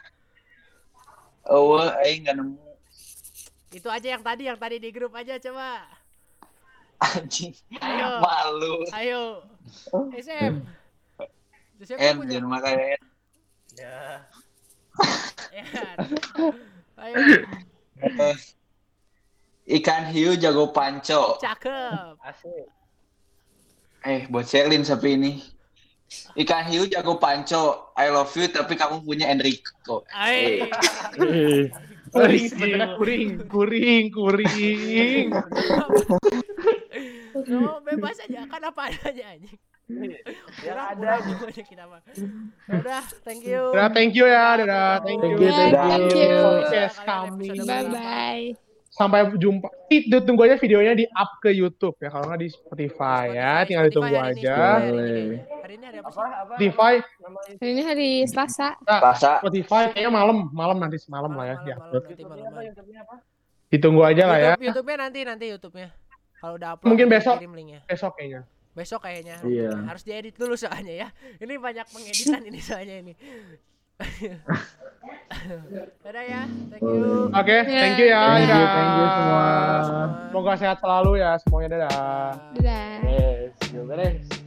Speaker 5: Oh, aing nggak nemu
Speaker 4: Itu aja yang tadi, yang tadi di grup aja coba.
Speaker 5: anjing.
Speaker 4: Ayo.
Speaker 5: Malu.
Speaker 4: Ayo. SM. Joseph
Speaker 5: En,
Speaker 4: punya.
Speaker 5: jangan makan En.
Speaker 6: Ya.
Speaker 4: Ya. (laughs) Ayo,
Speaker 5: Eh, Ikan hiu jago panco.
Speaker 4: cakep.
Speaker 6: Asik.
Speaker 5: Eh, buat Selin sapi ini. Ikan hiu jago panco. I love you tapi kamu punya Enrico.
Speaker 4: Ayo.
Speaker 2: Kuring, sebenarnya kuring, kuring, kuring.
Speaker 4: Lo (laughs) bebas aja kan apa adanya anjing.
Speaker 6: Ada
Speaker 4: aja kita mah. Ya Udah, thank you.
Speaker 2: Dadah, thank you ya, dadah, thank you.
Speaker 3: Thank you, thank
Speaker 7: Thank you.
Speaker 2: Podcast kami.
Speaker 7: Bye bye.
Speaker 2: Sampai jumpa. Itu tunggu aja videonya di up ke YouTube ya, kalau nggak di Spotify ya, tinggal ditunggu aja.
Speaker 4: Spotify hari ini. Hari ini hari apa
Speaker 2: Spotify,
Speaker 6: namanya
Speaker 7: Hari ini hari Selasa.
Speaker 5: Rasa
Speaker 2: Spotify kayaknya malam, malam nanti semalam lah ya
Speaker 6: apa
Speaker 2: Ditunggu aja lah ya.
Speaker 4: YouTube, YouTube-nya nanti nanti YouTube-nya. Kalau udah upload
Speaker 2: Mungkin besok.
Speaker 4: kirim linknya.
Speaker 2: Besok kayaknya.
Speaker 4: Besok kayaknya.
Speaker 3: Iya.
Speaker 4: Harus diedit dulu soalnya ya. Ini banyak pengeditan ini soalnya ini. (laughs) Dadah ya. Thank you.
Speaker 2: Oke, thank you ya.
Speaker 3: Thank you, thank you semua.
Speaker 2: Semoga sehat selalu ya semuanya dadah.
Speaker 7: Dadah.
Speaker 3: yes yo beres